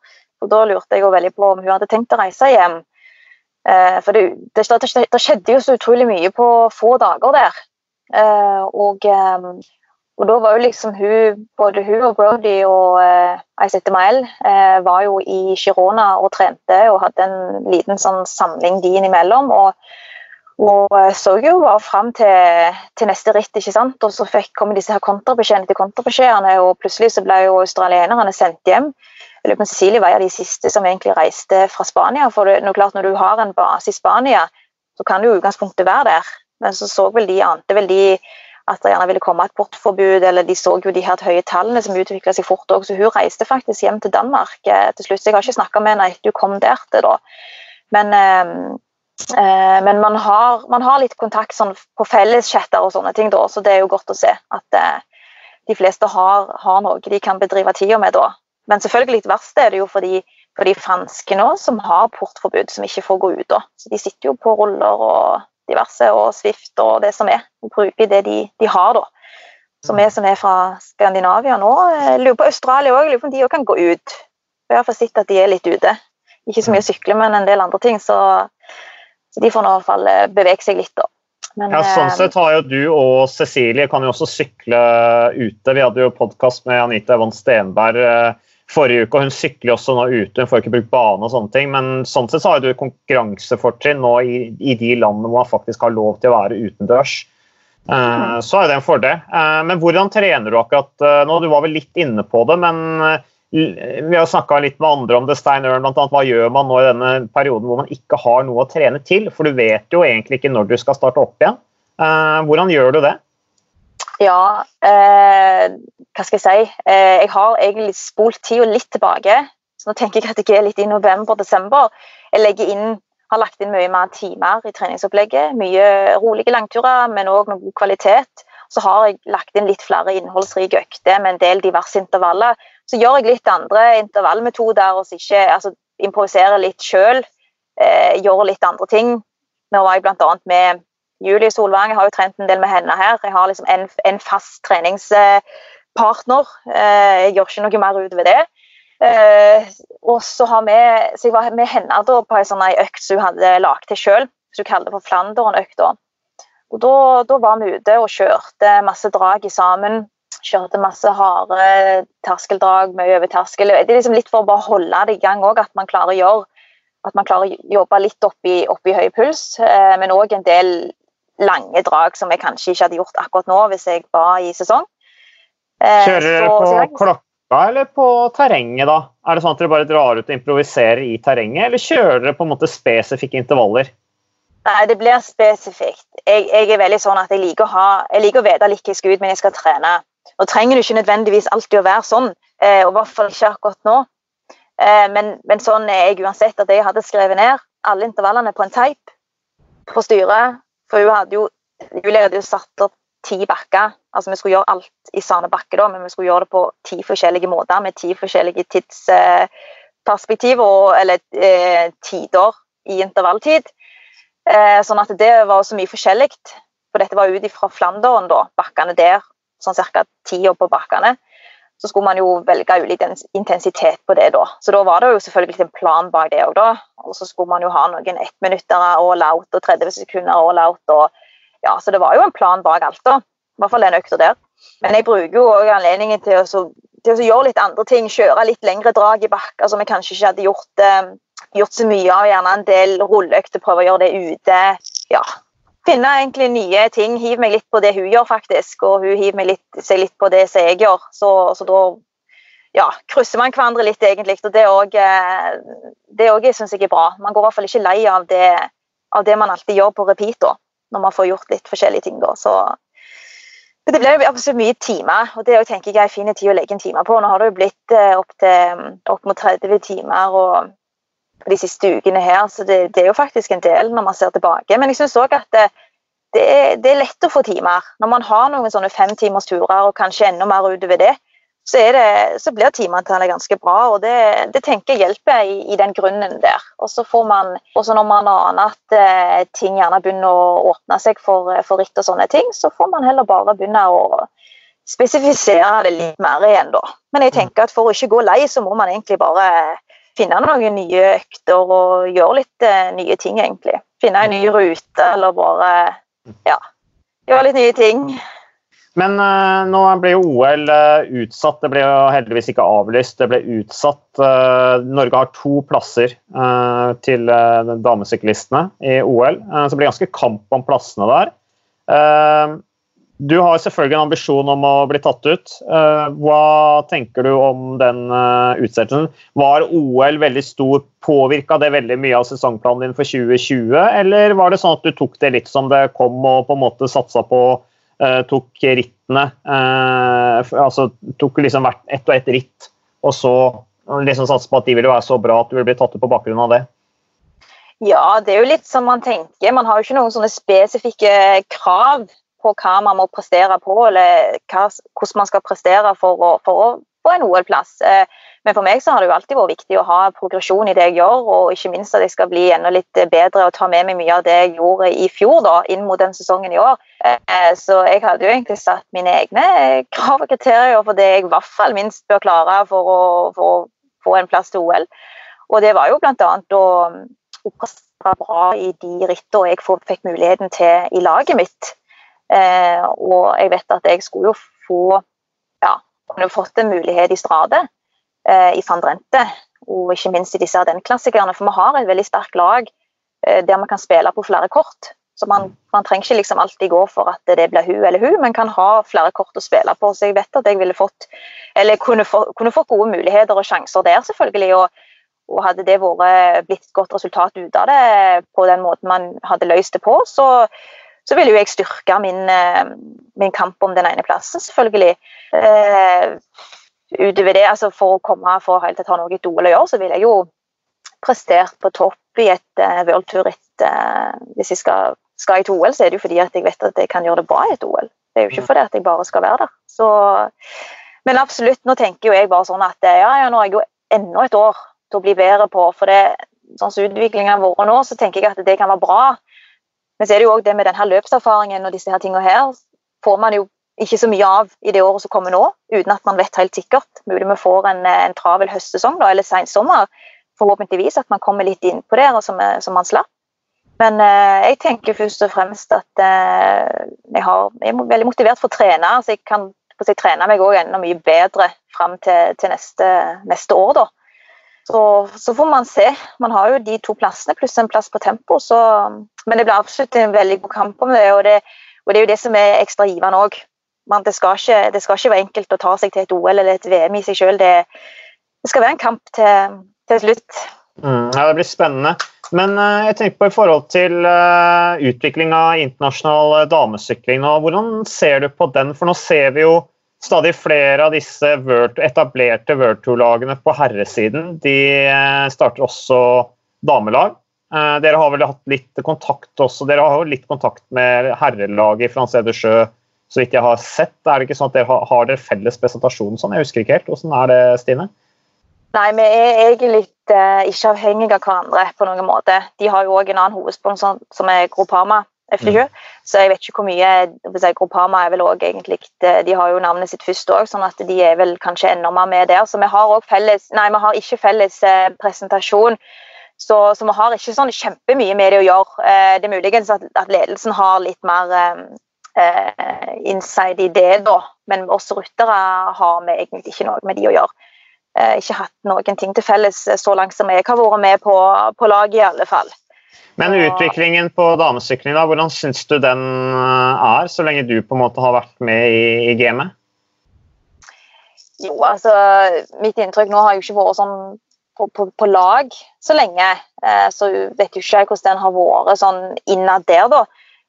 Og da lurte jeg jo veldig på om hun hadde tenkt å reise hjem. Eh, for det, det, det, skjedde jo så utrolig mye på få dager der. og og da var jo liksom hun, både hun og Brody og eh, ICTML eh, var jo i Girona og trente og hadde en liten sånn samling de innimellom. Og, og eh, så jo bare fram til, til, neste ritt, ikke sant. Og så fikk, kom disse her kontrabeskjedene til kontrabeskjedene, og plutselig så ble jo australienerne sendt hjem. Jeg på Cecilie var de siste som egentlig reiste fra Spania. For det, når, klart, når du har en base i Spania, så kan du i utgangspunktet være der. Men så så vel de ante vel de at det gjerne ville komme et portforbud, eller de så jo de her høye tallene som utvikla seg fort òg, så hun reiste faktisk hjem til Danmark eh, til slutt. Jeg har ikke snakka med henne etter hun kom der til, da. Men, eh, eh, men man, har, man, har, litt kontakt sånn, på felleschatter og sånne ting, da, så det er jo godt å se at eh, de fleste har, har, noe de kan bedrive tida med da. Men selvfølgelig litt verst er det jo for de, for de franske nå som har portforbud, som ikke får gå ut. da. Så De sitter jo på ruller og diverse og Swift og det som er. Og bruker det de, de har, da. Så vi som er fra Skandinavia nå, lurer på Australia òg, lurer på om de òg kan gå ut. Jeg har sett at de er litt ute. Ikke så mye å sykle, men en del andre ting. Så, så de får nå i hvert fall eh, bevege seg litt, da. Men, ja, sånn eh, sett har jo du og Cecilie kan jo også sykle ute. Vi hadde jo podkast med Anita Evan Stenberg eh, forrige uke, og hun sykler også nå ute. Hun får ikke brukt bane og sånne ting. Men sånn sett så har du konkurransefortrinn nå i, i, de landene hvor man faktisk har lov til å være utendørs. Uh, så er det en fordel. Uh, men hvordan trener du akkurat uh, nå? Du var vel litt inne på det, men vi har snakka litt med andre om det. Stein Ørn, blant annet. Hva gjør man nå i denne perioden hvor man ikke har noe å trene til? For du vet jo egentlig ikke når du skal starte opp igjen. hvordan gjør du det? Ja, eh, hva skal jeg si. Eh, jeg har egentlig spolt tida litt tilbake. Så nå tenker jeg at jeg er litt i november-desember. Jeg inn, har lagt inn mye mer timer i treningsopplegget. Mye rolige langturer, men òg med god kvalitet. Så har jeg lagt inn litt flere innholdsrike økter med en del diverse intervaller. Så gjør jeg litt andre intervallmetoder og altså, improviserer litt sjøl. Eh, gjør litt andre ting. Nå var jeg bl.a. med Julie Solvang jeg har jo trent en del med henne her. Jeg har liksom en, en fast treningspartner. Eh, jeg gjør ikke noe mer utover det. Eh, og så, har vi, så jeg var med henne da på en sånn økt som hun hadde lagd til sjøl. Som hun kaller det for Flandern-økta. Og da, da, var vi ute og kjørte masse drag sammen. Kjørte masse harde terskeldrag, mye over terskel. Det er liksom litt for å bare holde det i gang òg, at man klarer å gjøre at man klarer å jobbe litt opp i, opp i høy puls, eh, men òg en del lange drag som jeg kanskje ikke hadde gjort akkurat nå hvis jeg var i sesong. Eh, Kjører dere på klokka eller på terrenget, da? Er det sånn at dere bare drar ut og improviserer i terrenget, eller kjører dere på en måte spesifikke intervaller? Nei, det blir spesifikt. Jeg, jeg, er veldig sånn at jeg liker å, ha, jeg liker å vite litt hva jeg skal ut, men jeg skal trene. Nå trenger du ikke nødvendigvis alltid å være sånn, eh, og i hvert fall ikke akkurat nå. Eh, men, men, sånn er jeg uansett at jeg hadde skrevet ned alle intervallene på en teip på styret for hun hadde jo, Julie hadde jo satt opp ti bakker. Altså Vi skulle gjøre alt i samme bakke, da, men vi skulle gjøre det på ti forskjellige måter med ti forskjellige tidsperspektiv og, eller eh, tider i intervalltid. Eh, sånn at det var så mye forskjellig. For dette var ut fra Flandern, da, bakkene der. Sånn ca. tida på bakkene. Så skulle man jo velge ulik intensitet på det da. Så da var det jo selvfølgelig en plan bak det òg, da. Og så skulle man jo ha noen ettminuttere all out og 30 sekunder all out. Og, ja, så det var jo en plan bak alt, da. I hvert fall den økta der. Men jeg bruker jo òg anledningen til å, til å, gjøre litt andre ting. Kjøre litt lengre drag i bakker som jeg kanskje ikke hadde gjort, eh, gjort så mye av. Gjerne en del rulleøkter, prøve å gjøre det ute. Ja, finne egentlig nye ting. Hiv meg litt på det hun gjør, faktisk, og hun hiver meg litt, seg litt på det som jeg gjør. Så, så da ja, krysser man hverandre litt, egentlig. Og det òg eh, syns jeg er bra. Man går i hvert fall ikke lei av det, av det man alltid gjør på repeat, da, når man får gjort litt forskjellige ting. da, så det blir jo absolutt mye timer, og det tenker jeg er en fin tid å legge en time på. Nå har det jo blitt eh, opp, til, opp mot 30 timer og de siste ukene her, så det, det, er jo faktisk en del når man ser tilbake. Men jeg syns òg at det, det, er, det, er, lett å få timer. Når man har noen sånne femtimers turer og kanskje enda mer utover det, så, så blir timeantallet ganske bra. og Det, tenker jeg hjelper i, i, den grunnen der. Og så får man, også når man aner at eh, ting gjerne begynner å åpne seg for, for ritt og sånne ting, så får man heller bare begynne å spesifisere det litt mer igjen, da. Men jeg tenker at for å ikke gå lei, så må man egentlig bare finne noen nye økter og gjøre litt uh, nye ting, egentlig. Finne en ny rute eller bare ja, gjøre litt nye ting. Men uh, nå ble jo OL uh, eh, utsatt. Det ble jo heldigvis ikke avlyst, det ble utsatt. Norge har to plasser til damesyklistene i OL, så det blir ganske kamp om plassene der. Du har selvfølgelig en ambisjon om å bli tatt ut. Eh, hva tenker du om den eh, utsettelsen? Var OL veldig stor? Påvirka det veldig mye av sesongplanen din for 2020, eller var det sånn at du tok det litt som det kom og på en måte satsa på eh, Tok rittene Altså tok liksom hvert ett og ett ritt, og så liksom satse på at de ville være så bra at du ville bli tatt ut på bakgrunn av det? Ja, det er jo litt som man tenker. Man har jo ikke noen sånne spesifikke krav på hva man må prestere på, eller hva, hvordan man skal prestere for å, for å få en OL-plass. Eh, men for meg så har det jo alltid vært viktig å ha progresjon i det jeg gjør, og ikke minst at jeg skal bli enda litt bedre og ta med meg mye av det jeg gjorde i fjor, da, inn mot den sesongen i år. Eh, så jeg hadde jo egentlig satt mine egne krav og kriterier for det jeg i hvert fall minst bør klare for å, for å få en plass til OL. Og det var jo bl.a. å, å prestere bra i de rittene jeg fikk muligheten til i laget mitt. Eh, og jeg vet at jeg skulle jo få ja, kunne fått en mulighet i Strade, eh, i van Drente, og ikke minst i disse Ardennes-klassikerne. For vi har et veldig sterkt lag eh, der man kan spille på flere kort. Så man, man, trenger ikke liksom alltid gå for at det blir hun eller hun, men kan ha flere kort å spille på. Så jeg vet at jeg ville fått, eller kunne, få, kunne fått gode muligheter og sjanser der, selvfølgelig. Og, og hadde det vært blitt et godt resultat ut av det på den måten man hadde løst det på, så, så vil jo jeg styrke min, eh, min, kamp om den ene plassen, selvfølgelig. Uh, utover det, altså For å komme for helt til å ha noe et OL å gjøre, så vil jeg jo prestert på topp i et uh, World Tour-ritt. Uh, hvis jeg skal, skal i et OL, så er det jo fordi at jeg vet at jeg kan gjøre det bra i et OL. Det er jo ikke mm. fordi at jeg bare skal være der. Så, men absolutt, nå tenker jo jeg bare sånn at ja, ja, nå har jeg jo enda et år til å bli bedre på. For det, sånn som utviklingen har vært nå, så tenker jeg at det kan være bra men så er det jo også det med denne løpserfaringen og disse her tingene her, får man jo ikke så mye av i det året som kommer nå, uten at man vet helt sikkert. Mulig vi får en, en travel høstsesong da, eller sensommer. Forhåpentligvis at man kommer litt inn på det som, som man slapp. Men eh, jeg tenker først og fremst at eh, jeg, har, jeg, er veldig motivert for å trene. så jeg kan trene meg også enda mye bedre fram til, til neste, neste, år. da. Så, så, får man se. Man har jo de to plassene pluss en plass på tempo. Så, men det blir absolutt en veldig god kamp om det. Og det, og det er jo det som er ekstra givende òg. Det, det, skal ikke være enkelt å ta seg til et OL eller et VM i seg sjøl. Det, det, skal være en kamp til, til slutt. Mm, ja, Det blir spennende. Men uh, jeg tenker på i forhold til uh, utvikling av internasjonal uh, damesykling. Nå, hvordan ser du på den? For nå ser vi jo stadig flere av disse etablerte World Tour-lagene på herresiden de eh, starter også damelag. Eh, dere har vel hatt litt kontakt også, dere har jo litt kontakt med herrelaget i France de Sjø, så vidt jeg har sett. Er det ikke sånn at dere har, har dere felles presentasjon sånn? Jeg husker ikke helt. Hvordan er det, Stine? Nei, vi er egentlig uh, ikke avhengige av hverandre på noen måte. De har jo òg en annen hovedsponsor som er Gropama. FD7. Mm. Så jeg vet ikke hvor mye si, Groupama er vel også egentlig De har jo navnet sitt først òg, sånn at de er vel kanskje enda mer med der. Så vi har òg felles Nei, vi har ikke felles eh, presentasjon. Så, så, vi har ikke sånn kjempemye med det å gjøre. Eh, det er muligens at, at, ledelsen har litt mer eh, eh inside i det, da. Men oss ryttere har vi egentlig ikke noe med de å gjøre. Eh, ikke hatt noen ting til felles eh, så langt som jeg har vært med på, på laget, i alle fall. Men utviklingen på damesykling, da, hvordan syns du den eh, er, så lenge du på en måte har vært med i, i gamet? Jo, altså Mitt inntrykk nå har jo ikke vært sånn på, på, på lag så lenge. Eh, så vet jo ikke jeg hvordan den har vært sånn innad der, da.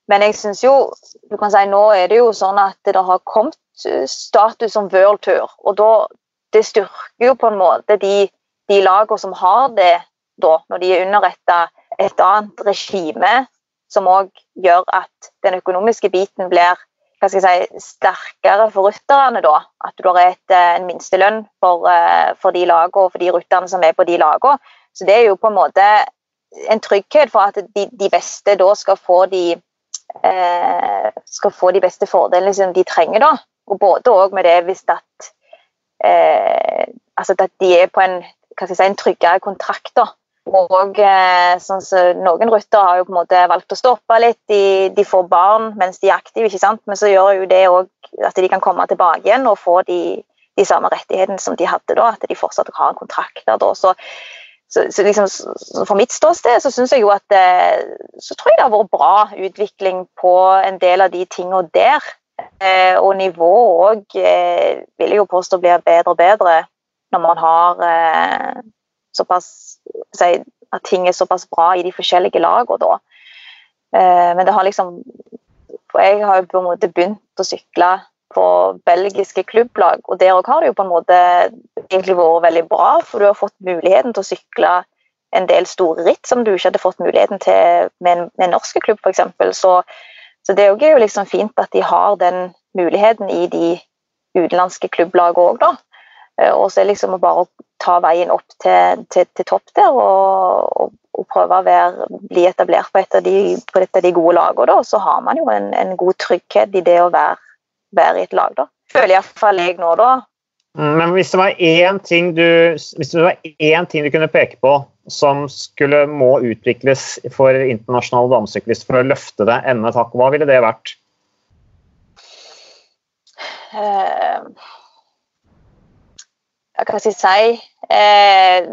Men jeg syns jo du kan si Nå er det jo sånn at det har kommet status som world tour. Og da, det styrker jo på en måte de, de lagene som har det da, når de er underretta et annet regime, som òg gjør at den økonomiske biten blir hva skal jeg si, sterkere for rytterne. da, At du har et, eh, en minstelønn for, eh, for de lagene og for de rytterne som er på de lagene. Så det er jo på en måte en trygghet for at de, de beste da skal få de eh, skal få de beste fordelene som de trenger. da, og Både òg med det hvis at eh, altså at de er på en, hva skal jeg si, en tryggere kontrakt. da. Og eh, sånn så Noen ryttere har jo på en måte valgt å stoppe litt. De, de, får barn mens de er aktive, ikke sant? men så gjør jo det òg at de kan komme tilbake igjen og få de, de samme rettighetene som de hadde da. At de fortsatt har en kontrakt der. da, så så, så liksom, For mitt ståsted så syns jeg jo at eh, så tror jeg det har vært bra utvikling på en del av de tingene der. Eh, og nivået òg vil jeg jo påstå blir bedre og bedre når man har såpass si, At ting er såpass bra i de forskjellige lagene da. Eh, men det har liksom For jeg har jo på en måte begynt å sykle på belgiske klubblag, og der òg har det jo på en måte egentlig vært veldig bra, for du har fått muligheten til å sykle en del store ritt som du ikke hadde fått muligheten til med en, med en norsk klubb, f.eks. Så så det er jo liksom fint at de har den muligheten i de utenlandske klubblagene òg, da. Eh, og så er det liksom bare å ta veien opp til, til, til topp der og, og, og, prøve å være, bli etablert på et av de, på et av de gode lagene. Og Så har man jo en, en god trygghet i det å være, være i et lag. da. Føler iallfall jeg nå, da. Mm, men hvis det var én ting du, hvis det var én ting du kunne peke på som skulle må utvikles for internasjonale damesyklister for å løfte det enda et hakk, hva ville det vært? Uh, hva skal jeg si? eh,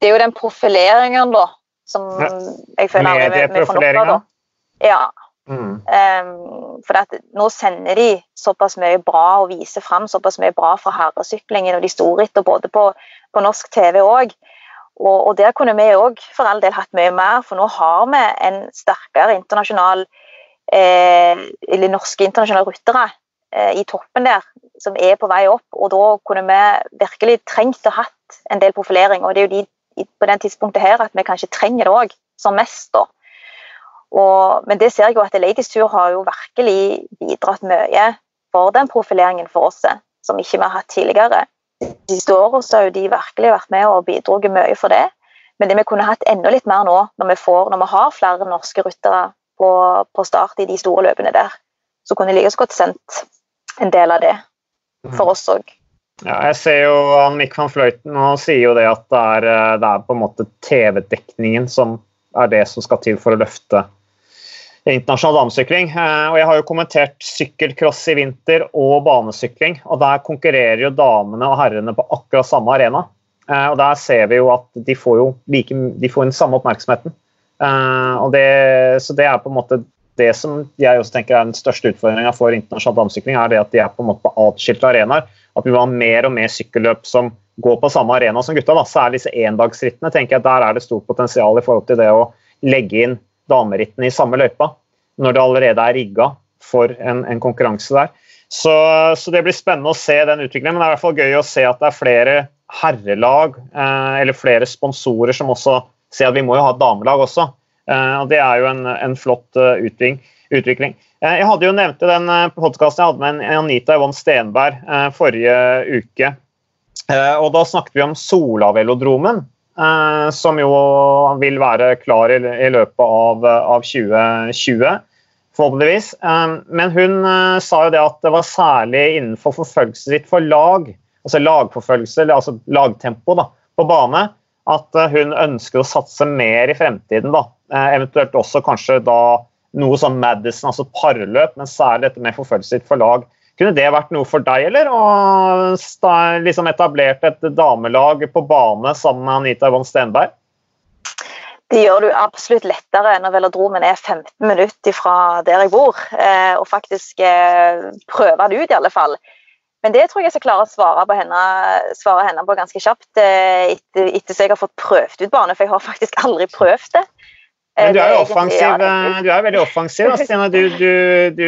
det er jo den profileringen, da, som jeg føler vi, vi får nok av. Ja. Mm. Um, for at nå sender de såpass mye bra og viser fram såpass mye bra fra herresyklingen og de store etter, både på, på norsk TV òg. Og, og, der kunne vi òg for all del hatt mye mer, for nå har vi en sterkere internasjonal eh, eller norske internasjonale ryttere i toppen der, som er på vei opp. Og da kunne vi virkelig trengt å hatt en del profilering. Og det er jo de på den tidspunktet her at vi kanskje trenger det òg, som mest. da. Og, men det ser jeg jo at Ladies Tour har jo virkelig bidratt mye for den profileringen for oss, som ikke vi har hatt tidligere de siste åra har de virkelig vært med og bidratt mye for det. Men det vi kunne hatt enda litt mer nå, når vi, får, når vi har flere norske ryttere på, på, start i de store løpene der, så kunne jeg like godt sendt en del av det for mm. oss òg. Ja, jeg ser jo Mick van Fløyten og sier jo det at det er, det er på en måte TV-dekningen som er det som skal til for å løfte internasjonal damesykling. Eh, og jeg har jo kommentert sykkelcross i vinter og banesykling. og Der konkurrerer jo damene og herrene på akkurat samme arena. Eh, og Der ser vi jo at de får jo like, de får den samme oppmerksomheten. Eh, og det, så det er på en måte det som jeg også tenker er den største utfordringa for internasjonal damesykling, er det at de er på en måte på atskilte arenaer. At vi må ha mer og mer sykkelløp som går på samme arena som gutta. Da. Særlig disse endagsrittene. tenker jeg Der er det stort potensial i forhold til det å legge inn damerittene i samme løypa, når det allerede er rigga for en, en konkurranse der. Så, så, det blir spennende å se den utviklingen. Men det er i hvert fall gøy å se at det er flere herrelag eh, eller flere sponsorer som også ser at vi må jo ha et damelag også. Eh, og Det er jo en, en flott uh, utvikling. Eh, jeg hadde jo nevnt den podkasten jeg hadde med Anita Yvonne Stenberg eh, forrige uke. og Da snakket vi om Solavelodromen som jo vil være klar i, løpet av, av 2020 forhåpentligvis. Men hun sa jo det at det var særlig innenfor forfølgelse sitt for lag, altså lagforfølgelse, altså lagtempo da, på bane, at hun ønsker å satse mer i fremtiden. da. Eventuelt også kanskje da noe som Madison, altså parløp, men særlig dette med forfølgelse for lag. Kunne det vært noe for deg, eller? Å liksom etablert et damelag på bane sammen med Anita Von Stenberg? Det gjør du absolutt lettere når velodromen er 15 minutter fra der jeg bor. Eh, og faktisk eh, prøve det ut, i alle fall. Men det tror jeg jeg skal klare å svare, på henne, svare henne på ganske kjapt eh, etter, etter jeg har fått prøvd ut bane, for jeg har faktisk aldri prøvd det. Men du er jo offensiv, du er veldig offensiv. Stina. Du, du, du,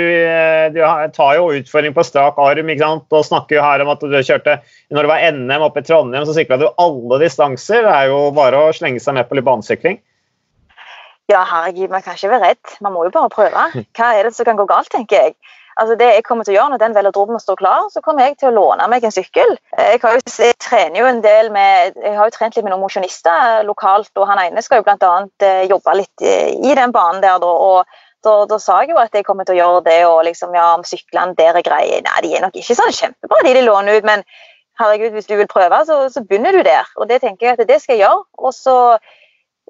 du, tar jo utfordring på strak arm ikke sant? og snakker jo her om at du kjørte Når det var NM oppe i Trondheim, så sykla du alle distanser. Det er jo bare å slenge seg med på litt banesykling. Ja, herregud, man kan ikke være redd. Man må jo bare prøve. Hva er det som kan gå galt, tenker jeg. Altså det jeg kommer til å gjøre Når den velodromen står klar, så kommer jeg til å låne meg en sykkel. Jeg, jo, jeg trener jo en del med, jeg har jo trent litt med noen mosjonister lokalt, og han ene skal jo bl.a. Eh, jobbe litt eh, i den banen der. Og da, da, sa jeg jo at jeg kommer til å gjøre det, og liksom, ja, om syklene der er greie Nei, de er nok ikke sånn kjempebra, de de låner ut, men herregud, hvis du vil prøve, så, så begynner du der. Og det tenker jeg at det skal jeg gjøre. og så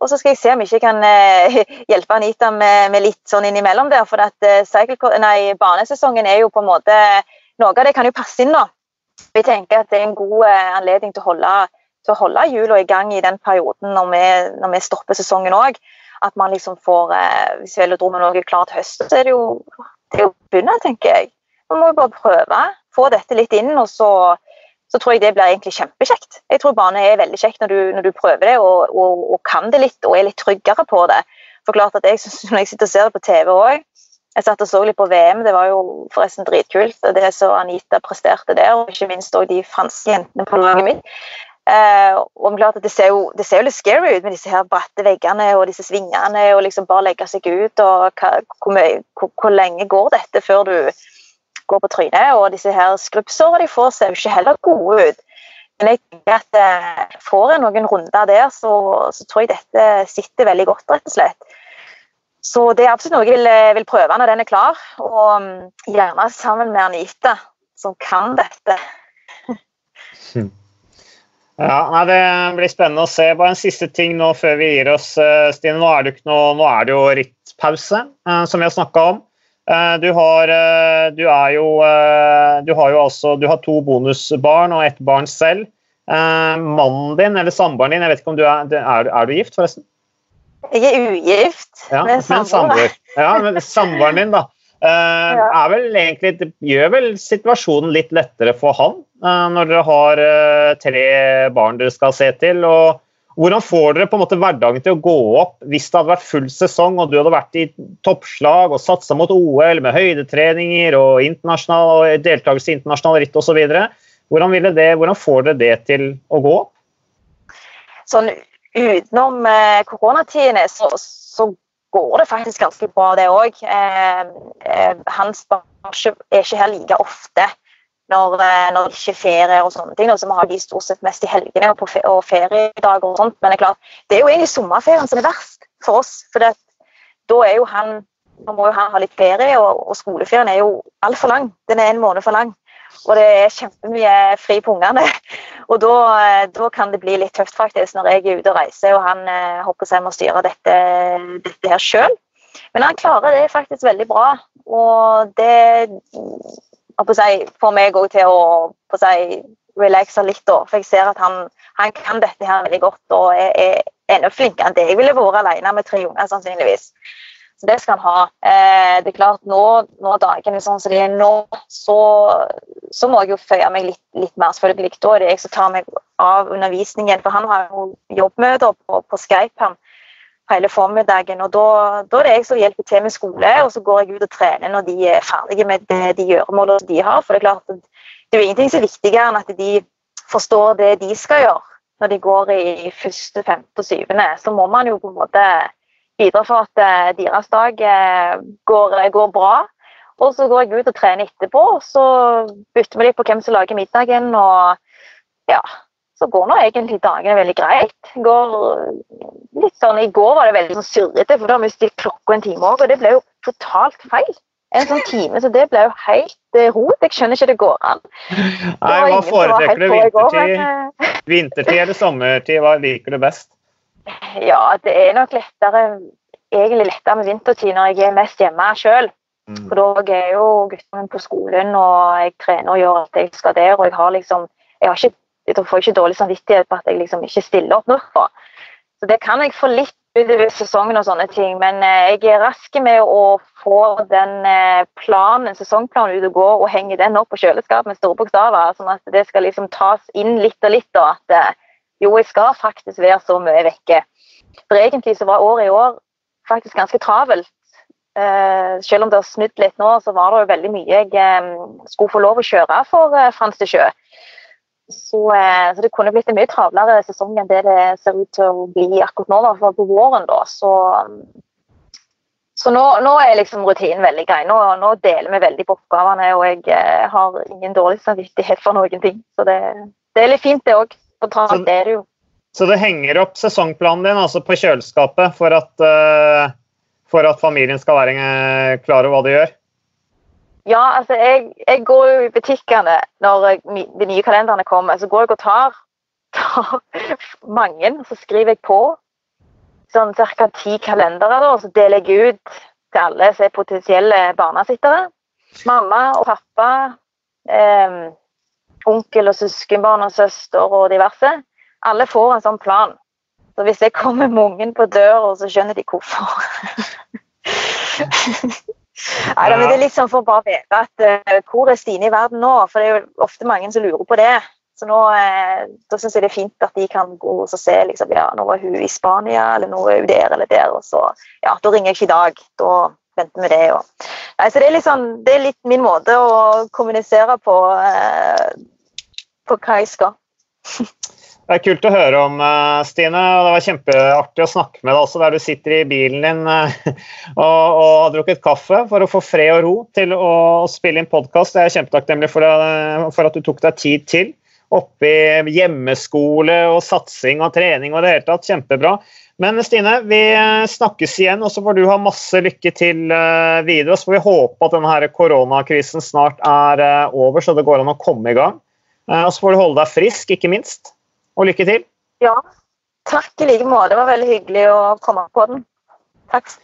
og så skal jeg se om jeg ikke kan uh, hjelpe Anita med, med, litt sånn innimellom der. For at uh, nei, banesesongen er jo på en måte Noe av det kan jo passe inn nå. Vi tenker at det er en god uh, anledning til å holde, til å holde hjula i gang i den perioden når vi, når vi stopper sesongen òg. At man liksom får Hvis velodromen er klar til høsten, så er det jo det å begynne, tenker jeg. Man må jo bare prøve. Få dette litt inn, og så så tror jeg det blir egentlig kjempekjekt. Jeg tror bane er veldig kjekt når du, når du prøver det og, og, og, kan det litt og er litt tryggere på det. For klart at jeg synes, Når jeg sitter og ser det på TV òg Jeg satt og så litt på VM, det var jo forresten dritkult. Det som Anita presterte der, og ikke minst også de franske jentene på laget mitt. Eh, og klart at det ser, jo, det ser, jo, litt scary ut med disse her bratte veggene og disse svingene. og liksom Bare legge seg ut. og hva, hvor, hvor, hvor lenge går dette før du går på trynet. Og disse her skrubbsårene de får, ser jo ikke heller gode ut. Men jeg tenker at eh, får jeg noen runder der, så, så, tror jeg dette sitter veldig godt, rett og slett. Så det er absolutt noe jeg vil, eh, vil prøve når den er klar. Og um, gjerne sammen med Anita, som kan dette. Ja, nei, Det blir spennende å se. Bare en siste ting nå før vi gir oss, eh, Stine. Nå er det, jo nå er jo rittpause, som vi har snakka om. Eh, du har, eh, du jo eh, Du har jo altså Du har to bonusbarn og ett barn selv. Mannen din eller samboeren din, jeg vet ikke om du er, er, er du gift, forresten? Jeg er ugift ja, med samboer. Ja, men samboeren din, da. Er vel egentlig, det gjør vel situasjonen litt lettere for han når dere har tre barn dere skal se til. og hvordan får dere på en måte hverdagen til å gå opp hvis det hadde vært full sesong og du hadde vært i toppslag og satsa mot OL med høydetreninger og, og deltakelse i internasjonal ritt osv.? Hvordan, hvordan får dere det til å gå opp? Sånn utenom eh, koronatidene så, så, går det faktisk ganske bra, det òg. Eh, eh, barn er ikke her like ofte når, eh, når, det ikke er ferie og sånne ting. Så vi har de stort sett mest i helgene og, og feriedager og sånt. Men det er klart, det er jo egentlig sommerferien som er verst for oss. For det, da er jo han nå må jo han ha litt ferie, og, og skoleferien er jo altfor lang. Den er en måned for lang. Og det er kjempemye fri på ungene. Og da, eh, da, kan det bli litt tøft faktisk når jeg er ute og reiser og han eh, håper seg må styre dette, dette her sjøl. Men han klarer det faktisk veldig bra. Og det får meg òg til å si, relaxe litt. Da. For jeg ser at han, han, kan dette her veldig godt og er, er enda flinkere enn det jeg ville vært alene med tre unger. sannsynligvis. Så det skal han ha. Eh, det er klart, Nå, nå dagene sånn som de er nå, så, så, må jeg jo føye meg litt, litt, mer. selvfølgelig. Da er det jeg som tar meg av undervisningen. For han har jo jobbmøter på, på Skype. han hele formiddagen. og da, da, er det jeg som hjelper til med skole, og så går jeg ut og trener når de er ferdige med det, de gjøremålene de har. For det er klart at det er ingenting som er viktigere enn at de forstår det de skal gjøre når de går i første, femte og syvende. Så må man jo på en måte bidra for at eh, deres dag eh, går, går bra. Og så går jeg ut og trener etterpå, og så bytter vi litt på hvem som lager middagen. og ja, så går nå egentlig dagene veldig greit. Går litt sånn, I går var det veldig sånn surrete, for da har vi stilt klokka en time òg, og det ble jo totalt feil. En sånn time, så det ble jo helt eh, rot. Jeg skjønner ikke det går an. Nei, Hva foretrekker du? Vintertid, eh, vintertid eller sommertid? Hva liker du best? Ja, det er nok lettere egentlig lettere med vintertid når jeg er mest hjemme sjøl. Mm. For da er jo guttene på skolen, og jeg trener og gjør at jeg skal der. Og jeg har liksom jeg, har ikke, jeg får ikke dårlig samvittighet på at jeg liksom ikke stiller opp nok for. Så det kan jeg få litt utover sesongen og sånne ting, men eh, jeg er rask med å få den eh, planen, sesongplanen ut og gå og henge den opp på kjøleskapet med store bokstaver, sånn at det skal liksom tas inn litt og litt. og at eh, jo, jeg skal faktisk være så mye vekke. For egentlig så var året i år faktisk ganske travelt. selv om det har snudd litt nå, så var det jo veldig mye jeg skulle få lov å kjøre for Frans de Sjø. Så, eh, så, det kunne blitt en mye travlere sesong enn det det ser ut til å bli akkurat nå, i hvert fall på våren. da, så så nå, nå, er liksom rutinen veldig grei. Nå, nå, deler vi veldig på oppgavene, og jeg eh, har ingen dårlig samvittighet for noen ting. Så det, det er litt fint, det òg. Så. Så du henger opp sesongplanen din altså på kjøleskapet for at, uh, for at familien skal være klar over hva du gjør? Ja, altså jeg, jeg, går jo i butikkene når de nye kalenderne kommer. Så går jeg og tar, tar mange, så skriver jeg på sånn ca. ti kalendere. Og så deler jeg ut til alle som er potensielle barnesittere. Mamma og pappa, eh, onkel og søskenbarn og søster og diverse. Alle får en sånn plan. Så hvis jeg kommer med ungen på døra, så skjønner de hvorfor. Nei, men Det er litt sånn for å bare vite at uh, hvor er Stine i verden nå? For det er jo ofte mange som lurer på det. Så nå uh, da syns jeg det er fint at de kan gå og se liksom, ja, nå var hun i Spania, eller nå er hun der eller der. og så, ja, Da ringer jeg ikke i dag. Da venter vi det. Og, nei, så det er, litt sånn, det er litt min måte å kommunisere på, uh, på hva jeg skal. Det er kult å høre om, eh, Stine. og Det var kjempeartig å snakke med deg også, der du sitter i bilen din eh, og, og har drukket kaffe for å få fred og ro til å, spille inn podkast. Jeg er kjempetakknemlig for, for, at du tok deg tid til. Oppi hjemmeskole og satsing og trening og det hele tatt. Kjempebra. Men Stine, vi eh, snakkes igjen, og så får du ha masse lykke til videre. Så får vi håpe at denne koronakrisen snart er over, så det går an å komme i gang. Og så får du holde deg frisk, ikke minst og lykke til. Ja, takk i like måte. Det var veldig hyggelig å komme på den. Takk.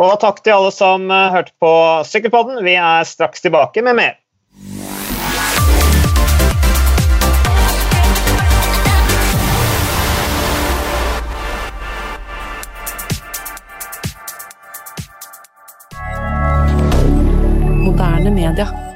Og takk til alle som eh, hørte på Sykkelpodden. Vi er straks tilbake med mer. moderne media.